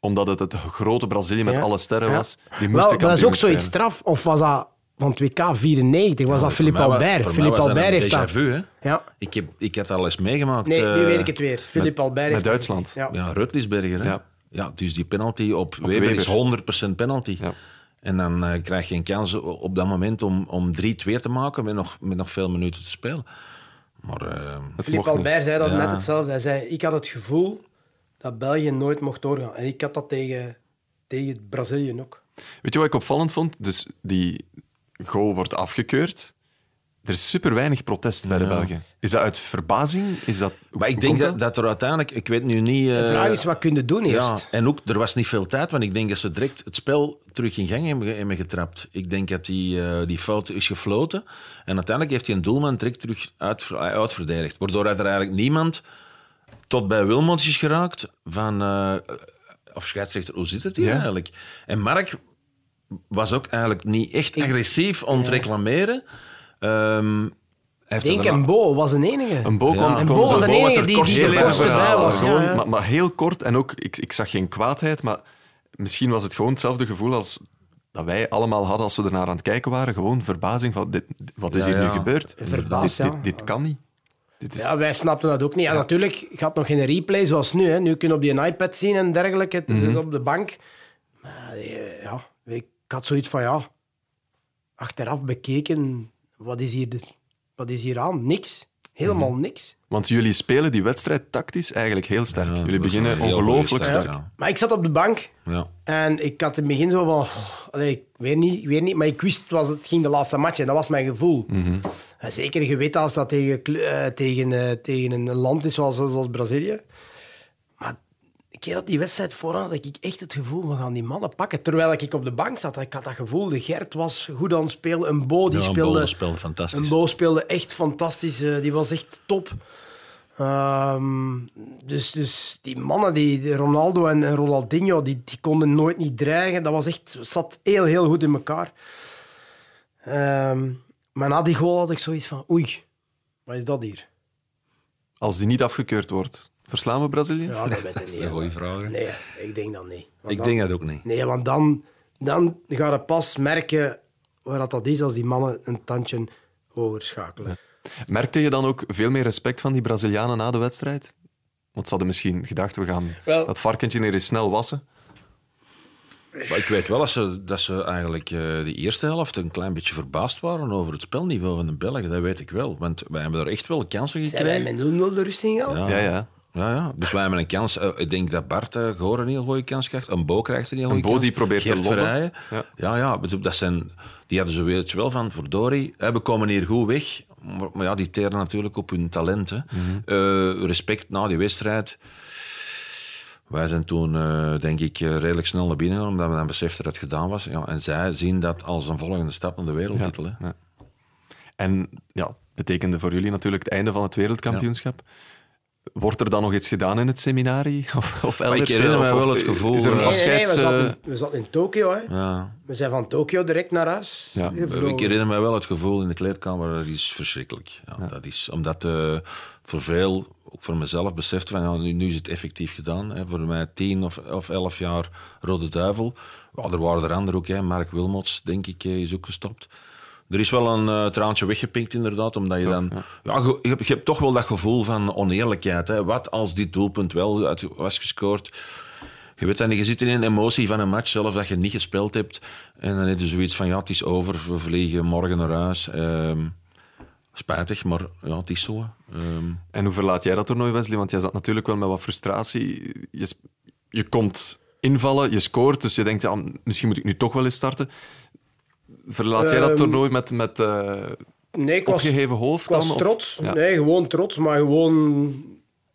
Speaker 5: Omdat het het grote Brazilië met
Speaker 3: Ja.
Speaker 5: alle sterren was. Die
Speaker 3: Wel,
Speaker 5: moesten
Speaker 3: maar dat is ook zoiets straf. Of was dat van het WK 94? Was dat
Speaker 4: Voor
Speaker 3: Philippe Albert? Philippe
Speaker 4: was dat
Speaker 3: Albert
Speaker 4: een
Speaker 3: heeft
Speaker 4: déjà
Speaker 3: dat...
Speaker 4: vu, hè.
Speaker 3: Ja.
Speaker 4: Ik heb, ik heb dat al eens meegemaakt.
Speaker 3: Nee, nu
Speaker 4: eh,
Speaker 3: weet ik het weer. Philippe Albert heeft
Speaker 5: met Duitsland.
Speaker 3: Ja.
Speaker 4: Ja, Rutlisberger. Hè?
Speaker 5: Ja.
Speaker 4: Ja. dus die penalty op, Weber,
Speaker 5: Weber.
Speaker 4: is 100% penalty.
Speaker 5: Ja.
Speaker 4: En dan eh, krijg je een kans op dat moment om, om 3-2 te maken met nog, met nog veel minuten te spelen. Maar eh,
Speaker 3: Philippe
Speaker 5: niet.
Speaker 3: Albert zei dat
Speaker 4: Ja.
Speaker 3: net hetzelfde. Hij zei, ik had het gevoel dat België nooit mocht doorgaan. En ik had dat tegen, tegen Brazilië ook.
Speaker 5: Weet je wat ik opvallend vond? Dus die goal wordt afgekeurd. Er is super weinig protest bij de
Speaker 4: Ja.
Speaker 5: Belgen. Is dat uit verbazing? Is dat,
Speaker 4: Maar ik denk
Speaker 5: komt
Speaker 4: dat, dat er uiteindelijk... Ik weet nu niet...
Speaker 3: De
Speaker 4: eh,
Speaker 3: vraag is, wat kun je doen
Speaker 4: Ja,
Speaker 3: eerst?
Speaker 4: en ook, er was niet veel tijd, want ik denk dat ze direct het spel terug in gang hebben, hebben getrapt. Ik denk dat die, eh, die fout is gefloten. En uiteindelijk heeft hij een doelman direct terug uit, uitverdedigd. Waardoor er eigenlijk niemand tot bij Wilmots is geraakt van... eh, of scheidsrechter, hoe zit het hier
Speaker 5: Ja.
Speaker 4: eigenlijk? En Mark was ook eigenlijk niet echt agressief om te reclameren. Ehm,
Speaker 3: Ik denk en Bo was een enige.
Speaker 5: Een Bo
Speaker 4: Ja.
Speaker 5: kon,
Speaker 4: En
Speaker 5: kon
Speaker 3: Bo was
Speaker 4: was
Speaker 3: enige die,
Speaker 4: kort
Speaker 3: die de
Speaker 4: bij.
Speaker 3: was.
Speaker 5: Gewoon,
Speaker 3: ja, ja.
Speaker 5: Maar, maar heel kort. En ook, ik, ik zag geen kwaadheid, maar misschien was het gewoon hetzelfde gevoel als dat wij allemaal hadden als we er naar aan het kijken waren. Gewoon verbazing van, dit, wat is
Speaker 4: Ja,
Speaker 5: hier nu
Speaker 4: ja.
Speaker 5: gebeurd?
Speaker 3: Verbaasd,
Speaker 5: dit,
Speaker 3: ja.
Speaker 5: dit, dit kan niet. Dit is,
Speaker 3: Ja, wij snapten dat ook niet. En natuurlijk gaat nog geen replay zoals nu. Hè. Nu kun je op die iPad zien en dergelijke, het is op de bank. Maar eh, ja, ik had zoiets van, ja, achteraf bekeken, wat is hier, de, wat is hier aan? Niks. Helemaal niks.
Speaker 5: Want jullie spelen die wedstrijd tactisch eigenlijk heel sterk.
Speaker 4: Ja,
Speaker 5: jullie beginnen ongelooflijk sterk.
Speaker 4: ja.
Speaker 3: Maar ik zat op de bank
Speaker 4: Ja.
Speaker 3: en ik had in het begin zo van... oh, allee, ik weet niet, ik weet niet. Maar ik wist, het, was, het ging de laatste match en dat was mijn gevoel. En zeker, je weet als dat tegen, eh, tegen, eh, tegen een land is zoals, zoals Brazilië. Een keer dat die wedstrijd vooraan had, ik echt het gevoel, we gaan die mannen pakken. Terwijl ik op de bank zat, ik had dat gevoel. De Gert was goed aan het spelen. Een Bo, die
Speaker 4: Ja,
Speaker 3: speelde...
Speaker 4: Bo speelde fantastisch.
Speaker 3: Een Bo speelde echt fantastisch. eh, die was echt top. Ehm, dus, dus die mannen, die, die Ronaldo en, en Ronaldinho, die, die konden nooit niet dreigen. Dat was echt, zat heel, heel goed in elkaar. Ehm, maar na die goal had ik zoiets van, oei, wat is dat hier?
Speaker 5: Als die niet afgekeurd wordt, verslaan we Brazilië?
Speaker 3: Ja, dat
Speaker 4: is
Speaker 3: niet.
Speaker 4: een goede vraag. hè.
Speaker 3: Nee, ik denk dat niet. Want
Speaker 4: Ik
Speaker 3: dan-
Speaker 4: denk dat ook niet.
Speaker 3: Nee, want dan, dan ga je pas merken waar dat, dat is als die mannen een tandje hoger schakelen.
Speaker 5: Merkte je dan ook veel meer respect van die Brazilianen na de wedstrijd? Want ze hadden misschien gedacht, we gaan
Speaker 3: Wel-
Speaker 5: dat varkentje hier eens snel wassen.
Speaker 4: Maar ik weet wel dat ze, dat ze eigenlijk eh, de eerste helft een klein beetje verbaasd waren over het spelniveau van de Belgen. Dat weet ik wel. Want wij hebben er echt wel kansen
Speaker 3: Zijn wij
Speaker 4: gekregen.
Speaker 3: met 0-0 de rust ingegaan?
Speaker 4: Ja.
Speaker 5: Ja, ja.
Speaker 4: Ja, ja. Dus wij hebben een kans. eh, ik denk dat Bart uh, een heel goede kans krijgt. Een Bo krijgt een heel
Speaker 5: Een
Speaker 4: goede
Speaker 5: Bo
Speaker 4: kans.
Speaker 5: die probeert te lobben. Ja.
Speaker 4: Ja, Dat zijn, die hadden ze wel van, verdorie, hè, we komen hier goed weg. Maar, maar ja, die teren natuurlijk op hun talenten.
Speaker 5: Mhm.
Speaker 4: Eh, respect na die wedstrijd. Wij zijn toen, denk ik, redelijk snel naar binnen gegaan, omdat we dan beseften dat het gedaan was. Ja, en zij zien dat als een volgende stap naar de wereldtitel. hè.
Speaker 5: Ja. En ja, betekende voor jullie natuurlijk het einde van het wereldkampioenschap. Wordt er dan nog iets gedaan in het seminarie? Of, of
Speaker 4: ik
Speaker 5: elders?
Speaker 4: herinner mij
Speaker 5: of
Speaker 4: wel het gevoel,
Speaker 5: Is er een
Speaker 4: eh,
Speaker 3: Nee, nee, nee,
Speaker 5: afscheids...
Speaker 3: we,
Speaker 5: eh,
Speaker 3: zaten, we zaten in Tokio. Hè.
Speaker 4: Ja.
Speaker 3: We zijn van Tokio direct naar huis
Speaker 5: Ja.
Speaker 4: Ik herinner me wel het gevoel in de kleedkamer, dat is verschrikkelijk. Ja, Dat is, omdat eh, voor veel, ook voor mezelf, beseft van ja, nu, nu is het effectief gedaan. Hè. Voor mij tien of, of elf jaar Rode Duivel. Ja, er waren er anderen ook, hè. Mark Wilmots, denk ik, eh, is ook gestopt. Er is wel een eh, traantje weggepinkt, inderdaad, omdat je dan... Ja, je, je hebt, je hebt toch wel dat gevoel van oneerlijkheid. Hè. Wat als dit doelpunt wel uit- was gescoord... Je weet dan, je zit in een emotie van een match zelf dat je niet gespeeld hebt. En dan heb je zoiets van, ja, het is over, we vliegen morgen naar huis. Ehm, spijtig, maar ja, het is zo. Ehm,
Speaker 5: En hoe verlaat jij dat toernooi, Wesley? Want jij zat natuurlijk wel met wat frustratie. Je, je komt invallen, je scoort, dus je denkt, ja, misschien moet ik nu toch wel eens starten. Verlaat jij dat
Speaker 3: Ehm,
Speaker 5: toernooi met, met eh,
Speaker 3: Nee, ik was,
Speaker 5: opgeheven hoofd dan? of-
Speaker 3: trots.
Speaker 5: Ja.
Speaker 3: Nee, gewoon trots, maar gewoon...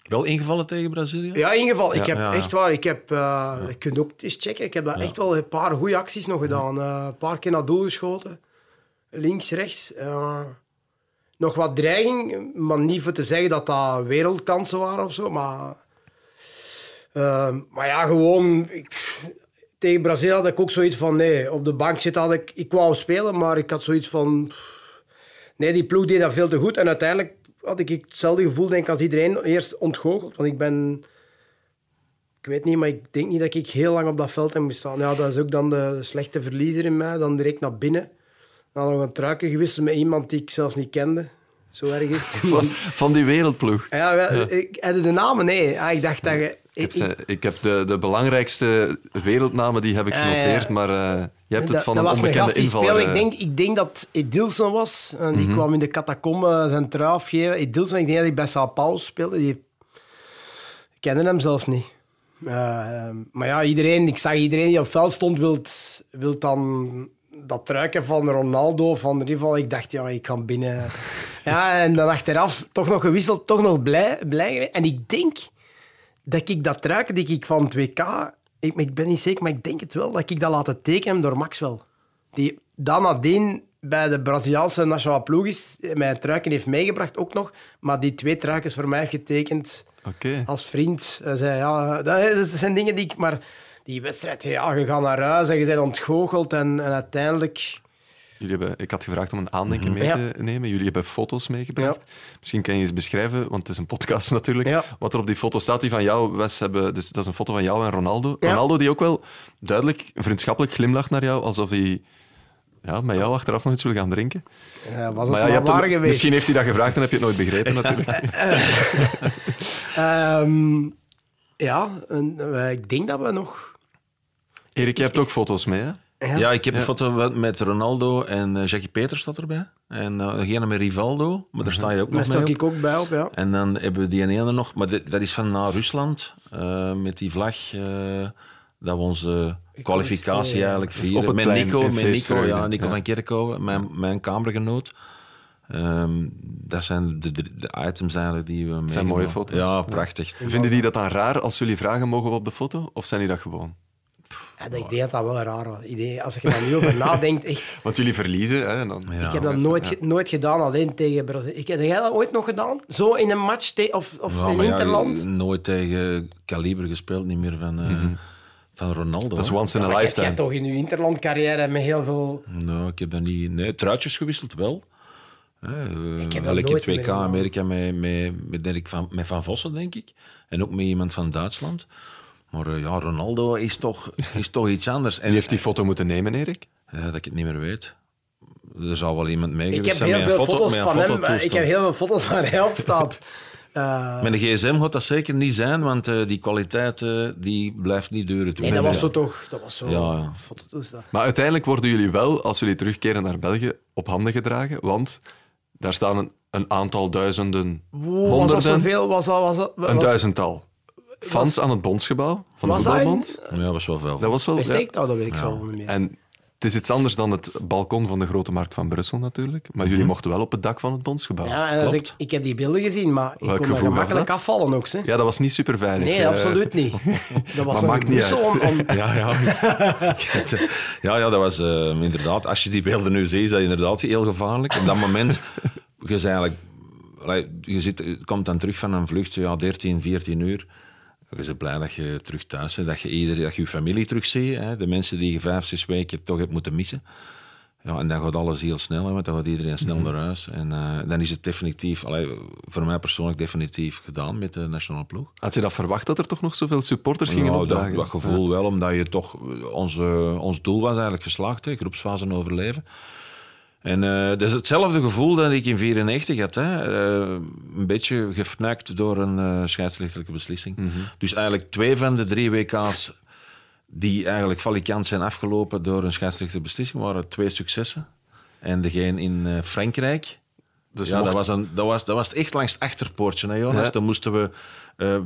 Speaker 4: wel ingevallen tegen Brazilië?
Speaker 3: Ja, in ieder geval. Ik heb
Speaker 4: Ja.
Speaker 3: echt waar, ik heb... eh, Je kunt ook eens checken, ik heb daar echt wel een paar goede acties nog gedaan. Eh, een paar keer naar doel geschoten. Links, rechts. eh, nog wat dreiging, maar niet voor te zeggen dat dat wereldkansen waren of zo, maar... maar ja, gewoon... Ik, tegen Brazilië had ik ook zoiets van, nee, op de bank zitten had ik... Ik wou spelen, maar ik had zoiets van... Nee, die ploeg deed dat veel te goed. En uiteindelijk had ik hetzelfde gevoel denk ik, als iedereen. Eerst ontgoocheld, want ik ben... Ik weet niet, maar ik denk niet dat ik heel lang op dat veld heb moest staan. Ja, dat is ook dan de slechte verliezer in mij. Dan direct naar binnen. Dan nog een truiken gewisseld met iemand die ik zelfs niet kende. Zo erg is het.
Speaker 5: Van, van die wereldploeg.
Speaker 3: Ja, wel, Ik, had de namen? Nee. Ah, ik dacht dat je...
Speaker 5: Ik heb,
Speaker 3: ik-
Speaker 5: ze- ik heb de, de belangrijkste wereldnamen die heb ik
Speaker 3: ja.
Speaker 5: genoteerd, maar eh, je hebt het van
Speaker 3: dat
Speaker 5: een onbekende invaller.
Speaker 3: speelde. Ik
Speaker 5: eh,
Speaker 3: denk, ik denk dat Edilson was. En die kwam in de catacombe zijn trui afgeven. Edilson, ik denk dat hij bij Sao Paulo speelde. Die... Kende hem zelfs niet. Eh, ehm, maar ja, iedereen, ik zag iedereen die op veld stond, wil, wil dan dat truiken van Ronaldo, van Rival, ik dacht, ja, ik kan binnen. Ja, en dan achteraf toch nog gewisseld, toch nog blij, blij geweest. En ik denk dat ik dat truiken, die ik van 2K, ik, ik ben niet zeker, maar ik denk het wel, dat ik dat laten tekenen door Maxwell. Die dan nadien bij de Braziliaanse nationale ploeg is, mijn truiken heeft meegebracht ook nog, maar die twee truikens voor mij heeft getekend als vriend. Hij zei, ja, dat zijn dingen die ik... Maar die wedstrijd, ja, je gaat naar huis en je bent ontgoocheld en, en uiteindelijk...
Speaker 5: Jullie hebben, ik had gevraagd om een aandenken mee
Speaker 3: Ja.
Speaker 5: te nemen. Jullie hebben foto's meegebracht. Misschien kan je eens beschrijven, want het is een podcast natuurlijk,
Speaker 3: Ja.
Speaker 5: wat er op die foto staat die van jou, Wes, hebben. Dus dat is een foto van jou en Ronaldo. Ronaldo die ook wel duidelijk vriendschappelijk glimlacht naar jou, alsof hij ja, met jou achteraf nog iets wil gaan drinken.
Speaker 3: Ja, was het
Speaker 5: Maar ja,
Speaker 3: maar,
Speaker 5: je hebt
Speaker 3: waar
Speaker 5: hem-
Speaker 3: geweest.
Speaker 5: misschien heeft hij dat gevraagd en heb je het nooit begrepen natuurlijk.
Speaker 3: Ehm, ja, en, eh, ik denk dat we nog...
Speaker 5: Erik, je hebt ook foto's mee, hè?
Speaker 4: Ja, ik heb een foto met Ronaldo en eh, Jackie Peters staat erbij. En uh, degene met Rivaldo, maar daar sta je ook
Speaker 3: Daar
Speaker 4: nog
Speaker 3: sta
Speaker 4: mee op.
Speaker 3: ik ook bij op, ja.
Speaker 4: En dan hebben we die ene nog, maar dit- dat is van na Rusland, eh, met die vlag, eh, dat we onze kwalificatie eigenlijk vieren.
Speaker 5: het
Speaker 4: Met Nico, met Nico, ja, Nico
Speaker 5: ja.
Speaker 4: van Kerkhoven, mijn, mijn kamergenoot. Ehm, dat zijn de, de, items eigenlijk die we
Speaker 5: zijn
Speaker 4: meegenomen.
Speaker 5: mooie foto's.
Speaker 4: Ja,
Speaker 5: Ja.
Speaker 4: prachtig.
Speaker 5: Vinden die dat dan raar als jullie vragen mogen op de foto? Of zijn die dat gewoon?
Speaker 3: Ja dat- ik denk dat dat wel raar was. Ik denk, als je daar nu over nadenkt, echt...
Speaker 5: Want jullie verliezen, hè? En dan...
Speaker 4: Ja.
Speaker 3: Ik heb dat nooit, nooit gedaan, alleen tegen Brazilië. Ik- Heb jij dat ooit nog gedaan? Zo in een match te- of, of
Speaker 4: Ja,
Speaker 3: in Interland?
Speaker 4: nooit tegen kaliber gespeeld, niet meer van, eh, van Ronaldo.
Speaker 5: Dat is once in
Speaker 3: Ja,
Speaker 5: a
Speaker 3: maar jij- jij
Speaker 5: lifetime.
Speaker 3: toch in je Interland-carrière met heel veel...
Speaker 4: Nou, ik heb dat niet... Nee, truitjes gewisseld wel. Hè, eh,
Speaker 3: Ik heb nooit
Speaker 4: 2K
Speaker 3: meer gedaan.
Speaker 4: Amerika met, met, met, van, met Van Vossen, denk ik. En ook met iemand van Duitsland. Maar eh, ja, Ronaldo is toch, is toch iets anders. En
Speaker 5: Wie heeft die foto moeten nemen, Erik?
Speaker 4: Dat ik het niet meer weet. Er zal wel iemand mee
Speaker 3: Ik
Speaker 4: geweest
Speaker 3: heb
Speaker 4: zijn
Speaker 3: heel
Speaker 4: met een
Speaker 3: veel
Speaker 4: foto-
Speaker 3: foto's van hem. eh. Ik heb heel veel foto's waar hij op staat. Eh,
Speaker 4: Met een gsm gaat dat zeker niet zijn, want eh, die kwaliteit eh, die blijft niet duren.
Speaker 3: nee, dat was zo toch... Dat was zo...
Speaker 4: Ja.
Speaker 5: Maar uiteindelijk worden jullie wel, als jullie terugkeren naar België, op handen gedragen. Want daar staan een, een aantal duizenden,
Speaker 3: Wow, was dat
Speaker 5: honderden,
Speaker 3: zoveel? Was dat... Was dat was,
Speaker 5: een duizendtal fans aan het bondsgebouw van de
Speaker 3: was dat
Speaker 5: voetbalbond.
Speaker 4: Ja, was wel veel.
Speaker 5: Dat was wel... Ja.
Speaker 3: ik dat? Weet ik zo niet meer.
Speaker 5: En het is iets anders dan het balkon van de Grote Markt van Brussel natuurlijk. Maar jullie mochten wel op het dak van het bondsgebouw.
Speaker 3: Ja, en als
Speaker 4: klopt.
Speaker 3: ik, ik heb die beelden gezien, maar ik
Speaker 5: Welk
Speaker 3: kon er
Speaker 5: gevoel gaf
Speaker 3: gemakkelijk
Speaker 5: dat?
Speaker 3: afvallen ook. Hè.
Speaker 5: Ja, dat was niet super veilig.
Speaker 3: Nee, absoluut niet. Dat was nog
Speaker 5: maakt niet
Speaker 3: Brussel
Speaker 5: uit.
Speaker 3: om- om-
Speaker 4: Ja, ja. ja, ja, dat was eh, inderdaad. Als je die beelden nu ziet, is dat inderdaad heel gevaarlijk. Op dat moment, je, eigenlijk, allee, je zit, je komt dan terug van een vlucht, ja, 13, 14 uur. Je bent blij dat je terug thuis bent, dat je, ieder, dat je je familie terugziet. Hè, de mensen die je vijf, zes weken toch hebt moeten missen. Ja, en dan gaat alles heel snel, hè, want dan gaat iedereen snel naar huis. En eh, dan is het definitief, allee, voor mij persoonlijk definitief gedaan met de nationale ploeg.
Speaker 5: Had je dat verwacht dat er toch nog zoveel supporters gingen
Speaker 4: Nou, dat,
Speaker 5: opdagen?
Speaker 4: dat gevoel wel, omdat je toch... Onze, ons doel was eigenlijk geslaagd, hè, groepsfase overleven. En eh, dat is hetzelfde gevoel dat ik in 94 had. Hè. Eh, een beetje gefnuikt door een scheidsrechtelijke beslissing. Dus eigenlijk twee van de drie WK's die eigenlijk valikant zijn afgelopen door een scheidsrechtelijke beslissing, waren twee successen. En degene in Frankrijk...
Speaker 5: Dus
Speaker 4: ja,
Speaker 5: mocht-
Speaker 4: dat, was een, dat, was, dat was echt langs het achterpoortje, hè, Jonas.
Speaker 5: Ja.
Speaker 4: Dan moesten we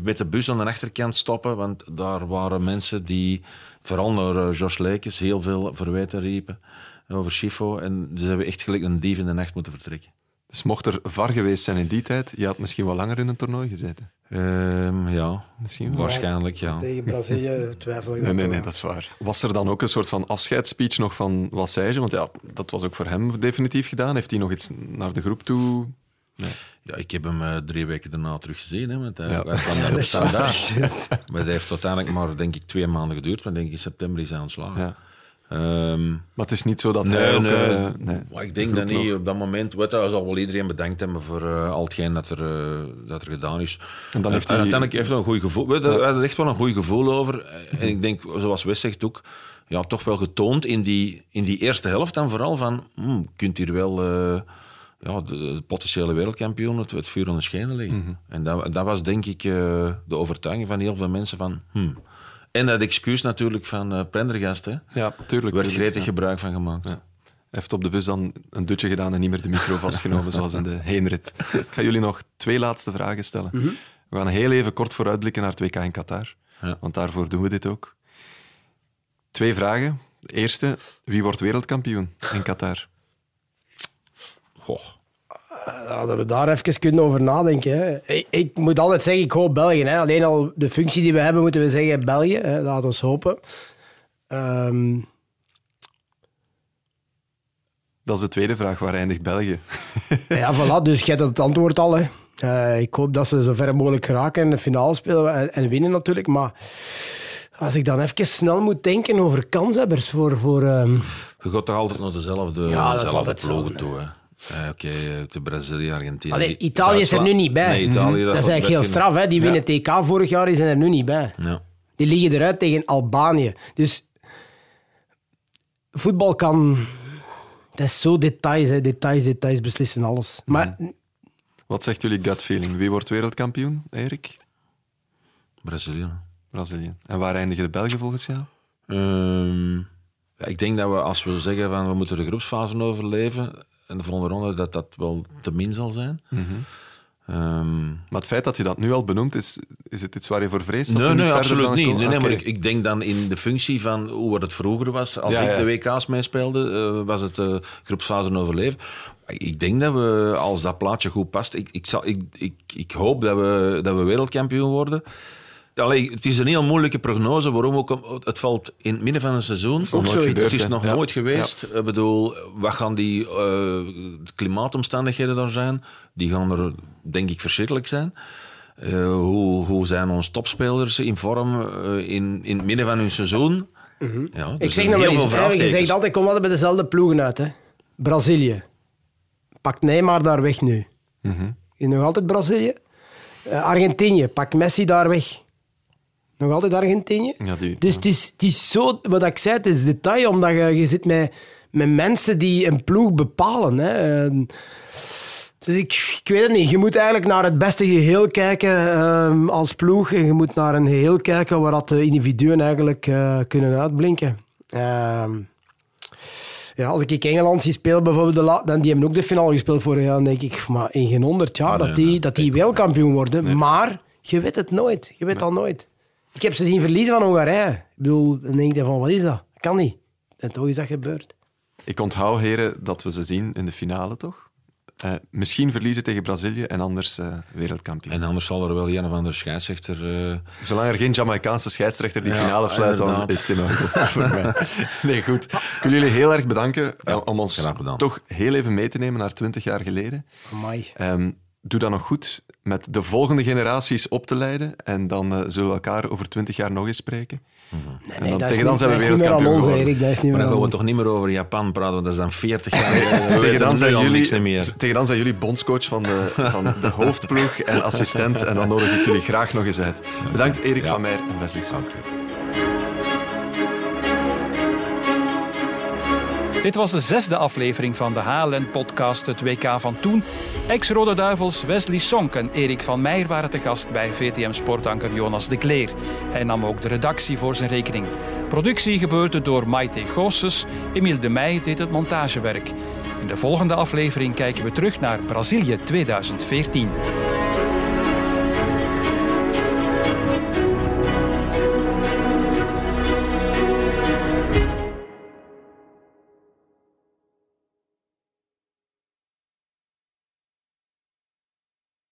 Speaker 4: met de bus aan de achterkant stoppen, want daar waren mensen die, vooral naar uh, Jos Leekes, heel veel verwijten riepen over Schifo. En ze hebben echt gelijk een dief in de nacht moeten vertrekken.
Speaker 5: Dus mocht er VAR geweest zijn in die tijd, je had misschien wel langer in een toernooi gezeten.
Speaker 4: Ehm, ja,
Speaker 5: Misschien wel.
Speaker 4: waarschijnlijk, ja.
Speaker 3: Tegen Brazilië twijfel ik
Speaker 5: Nee, nee, nee, dat is waar. Was er dan ook een soort van afscheidsspeech nog van Wassage? Want ja, dat was ook voor hem definitief gedaan. Heeft hij nog iets naar de groep toe?
Speaker 4: Ja, ik heb hem eh, drie weken daarna teruggezien, hè, want hij,
Speaker 5: Ja.
Speaker 4: hij kwam op standaard. Maar dat heeft uiteindelijk maar, denk ik, twee maanden geduurd, want denk ik in september is hij ontslagen.
Speaker 5: Ja.
Speaker 4: Ehm,
Speaker 5: Maar het is niet zo dat
Speaker 4: Nee,
Speaker 5: hij ook...
Speaker 4: nee.
Speaker 5: eh, nee,
Speaker 4: Maar ik
Speaker 5: de
Speaker 4: denk dat niet. Op dat moment weet je, zal wel iedereen bedankt hebben voor eh, al hetgeen dat er, eh, dat er gedaan is.
Speaker 5: En dan heeft hij-
Speaker 4: uiteindelijk heeft hij een goed gevoel. Weet je, Hij had er echt wel een goed gevoel over. En ik denk, zoals Wes zegt ook, ja, toch wel getoond in die, in die eerste helft dan vooral van, je kunt hier wel ja, de, de potentiële wereldkampioen het, het vuur de schenen leggen.
Speaker 5: Mhm.
Speaker 4: En dat, dat was denk ik de overtuiging van heel veel mensen van, hmm. En dat excuus natuurlijk van eh Prendergast, hè.
Speaker 5: Ja, tuurlijk.
Speaker 4: Er werd
Speaker 5: tuurlijk,
Speaker 4: gretig
Speaker 5: ja.
Speaker 4: gebruik van gemaakt.
Speaker 5: Ja. Hij heeft op de bus dan een dutje gedaan en niet meer de micro vastgenomen, zoals in de heenrit. Ik ga jullie nog twee laatste vragen stellen. We gaan heel even kort vooruitblikken naar het WK in Qatar.
Speaker 4: Ja.
Speaker 5: Want daarvoor doen we dit ook. Twee vragen. Eerste, wie wordt wereldkampioen in Qatar?
Speaker 4: Goh.
Speaker 3: Ja, dat we daar even kunnen over nadenken. Hè. Ik, ik moet altijd zeggen, ik hoop België. Hè. Alleen al de functie die we hebben, moeten we zeggen België. Hè. Laat ons hopen. Ehm,
Speaker 5: Dat is de tweede vraag. Waar eindigt België?
Speaker 3: ja, voilà. Dus jij hebt het antwoord al. Hè. Eh, ik hoop dat ze zo ver mogelijk geraken en de finale spelen en, en winnen natuurlijk. Maar als ik dan even snel moet denken over kanshebbers voor... voor ehm,
Speaker 4: Je gaat toch altijd naar dezelfde,
Speaker 3: Ja, dat is
Speaker 4: dezelfde
Speaker 3: altijd
Speaker 4: ploegen toe. Hè. Eh, Oké, eh, de Brazilië, Argentinië.
Speaker 3: Allee, Italië is er nu niet bij.
Speaker 4: Nee, Italië,
Speaker 3: dat is eigenlijk heel straf. Hè. Die winnen TK vorig jaar, die zijn er nu niet bij.
Speaker 4: Ja.
Speaker 3: Die liggen eruit tegen Albanië. Dus voetbal kan... Dat is zo details, hè. details, details beslissen alles. Maar
Speaker 5: Wat zegt jullie gut feeling? Wie wordt wereldkampioen, Erik?
Speaker 4: Brazilië.
Speaker 5: Brazilië. En waar eindigen de Belgen volgens jou?
Speaker 4: Ehm, ja, ik denk dat we, als we zeggen van we moeten de groepsfase overleven, en de volgende ronde, dat dat wel te min zal zijn.
Speaker 3: Mhm.
Speaker 4: Ehm,
Speaker 5: Maar het feit dat je dat nu al benoemt, is, is het iets waar je voor vreest?
Speaker 4: Nee, nee, absoluut
Speaker 5: dan
Speaker 4: niet. Nee, nee, maar ik, ik denk dan in de functie van hoe het vroeger was. Als
Speaker 5: Ja,
Speaker 4: ik
Speaker 5: ja.
Speaker 4: de WK's meespeelde, eh, was het eh groepsfase overleven. Ik denk dat we, als dat plaatje goed past, ik, ik, zal, ik, ik, ik hoop dat we, dat we wereldkampioen worden. Allee, het is een heel moeilijke prognose. Waarom ook? Het valt in het midden van een seizoen.
Speaker 5: is nog nooit gebeurd,
Speaker 4: Het is nog
Speaker 5: Ja.
Speaker 4: nooit geweest. Ik bedoel, wat gaan die eh, klimaatomstandigheden daar zijn? Die gaan er, denk ik, verschrikkelijk zijn. Eh, hoe, hoe zijn onze topspelers in vorm eh, in, in het midden van hun seizoen? Ja,
Speaker 3: Mhm. ik
Speaker 4: zijn
Speaker 3: zeg nog maar je zegt altijd, kom altijd bij dezelfde ploegen uit. Hè. Brazilië. Pakt Neymar daar weg nu. Is nog altijd Brazilië. Argentinië, pak Messi daar weg. Nog altijd Argentinië.
Speaker 5: Ja, die-
Speaker 3: dus het, is, het is zo, wat ik zei, het is detail, omdat je, je zit met, met mensen die een ploeg bepalen. Hè. Dus ik, ik weet het niet. Je moet eigenlijk naar het beste geheel kijken ehm, als ploeg. En je moet naar een geheel kijken waar dat de individuen eigenlijk eh, kunnen uitblinken. Ehm, ja, als ik Engeland zie spelen, bijvoorbeeld, dan die hebben ook de finale gespeeld vorig jaar. Dan denk ik, maar in geen honderd jaar dat die, dat die wereldkampioen worden. Maar je weet het nooit. Je weet al nooit. Ik heb ze zien verliezen van Hongarije. Ik bedoel, dan denk je van, wat is dat? Kan niet. En toch is dat gebeurd.
Speaker 5: Ik onthoud, heren, dat we ze zien in de finale, toch? Eh, misschien verliezen tegen Brazilië en anders eh, wereldkampioen.
Speaker 4: En anders zal er wel een of andere scheidsrechter... eh,
Speaker 5: Zolang er geen Jamaicaanse scheidsrechter die
Speaker 4: Ja,
Speaker 5: finale fluit, dan
Speaker 4: inderdaad.
Speaker 5: is het voor mij. Nee, goed. Ik wil jullie heel erg bedanken om ons toch heel even mee te nemen naar twintig jaar geleden.
Speaker 3: Amai.
Speaker 5: Ehm, doe dat nog goed met de volgende generaties op te leiden en dan eh, zullen we elkaar over twintig jaar nog eens spreken.
Speaker 3: Nee,
Speaker 5: En
Speaker 3: nee,
Speaker 5: dan
Speaker 3: dat
Speaker 5: tegen
Speaker 3: is
Speaker 5: dan zijn we
Speaker 3: dat is niet meer aan
Speaker 5: wereldkampioen
Speaker 3: ons. Erik. Dat is niet
Speaker 4: maar dan gaan
Speaker 3: aan
Speaker 4: we toch niet meer over Japan praten, want dat is dan 40 jaar
Speaker 5: Tegen dan, zijn jullie,
Speaker 4: meer.
Speaker 5: tegen dan zijn jullie bondscoach van de, van de hoofdploeg en assistent en dan nodig ik jullie graag nog eens uit. Bedankt Erik
Speaker 4: Ja.
Speaker 5: van Meijer en Wesley Sonk.
Speaker 1: Dit was de zesde aflevering van de HLN-podcast Het WK van Toen. Ex-Rode Duivels Wesley Sonk en Erik van Meijer waren te gast bij VTM-sportanker Jonas de Kleer. Hij nam ook de redactie voor zijn rekening. Productie gebeurde door Maite Goossens. Emiel de Meij deed het montagewerk. In de volgende aflevering kijken we terug naar Brazilië 2014.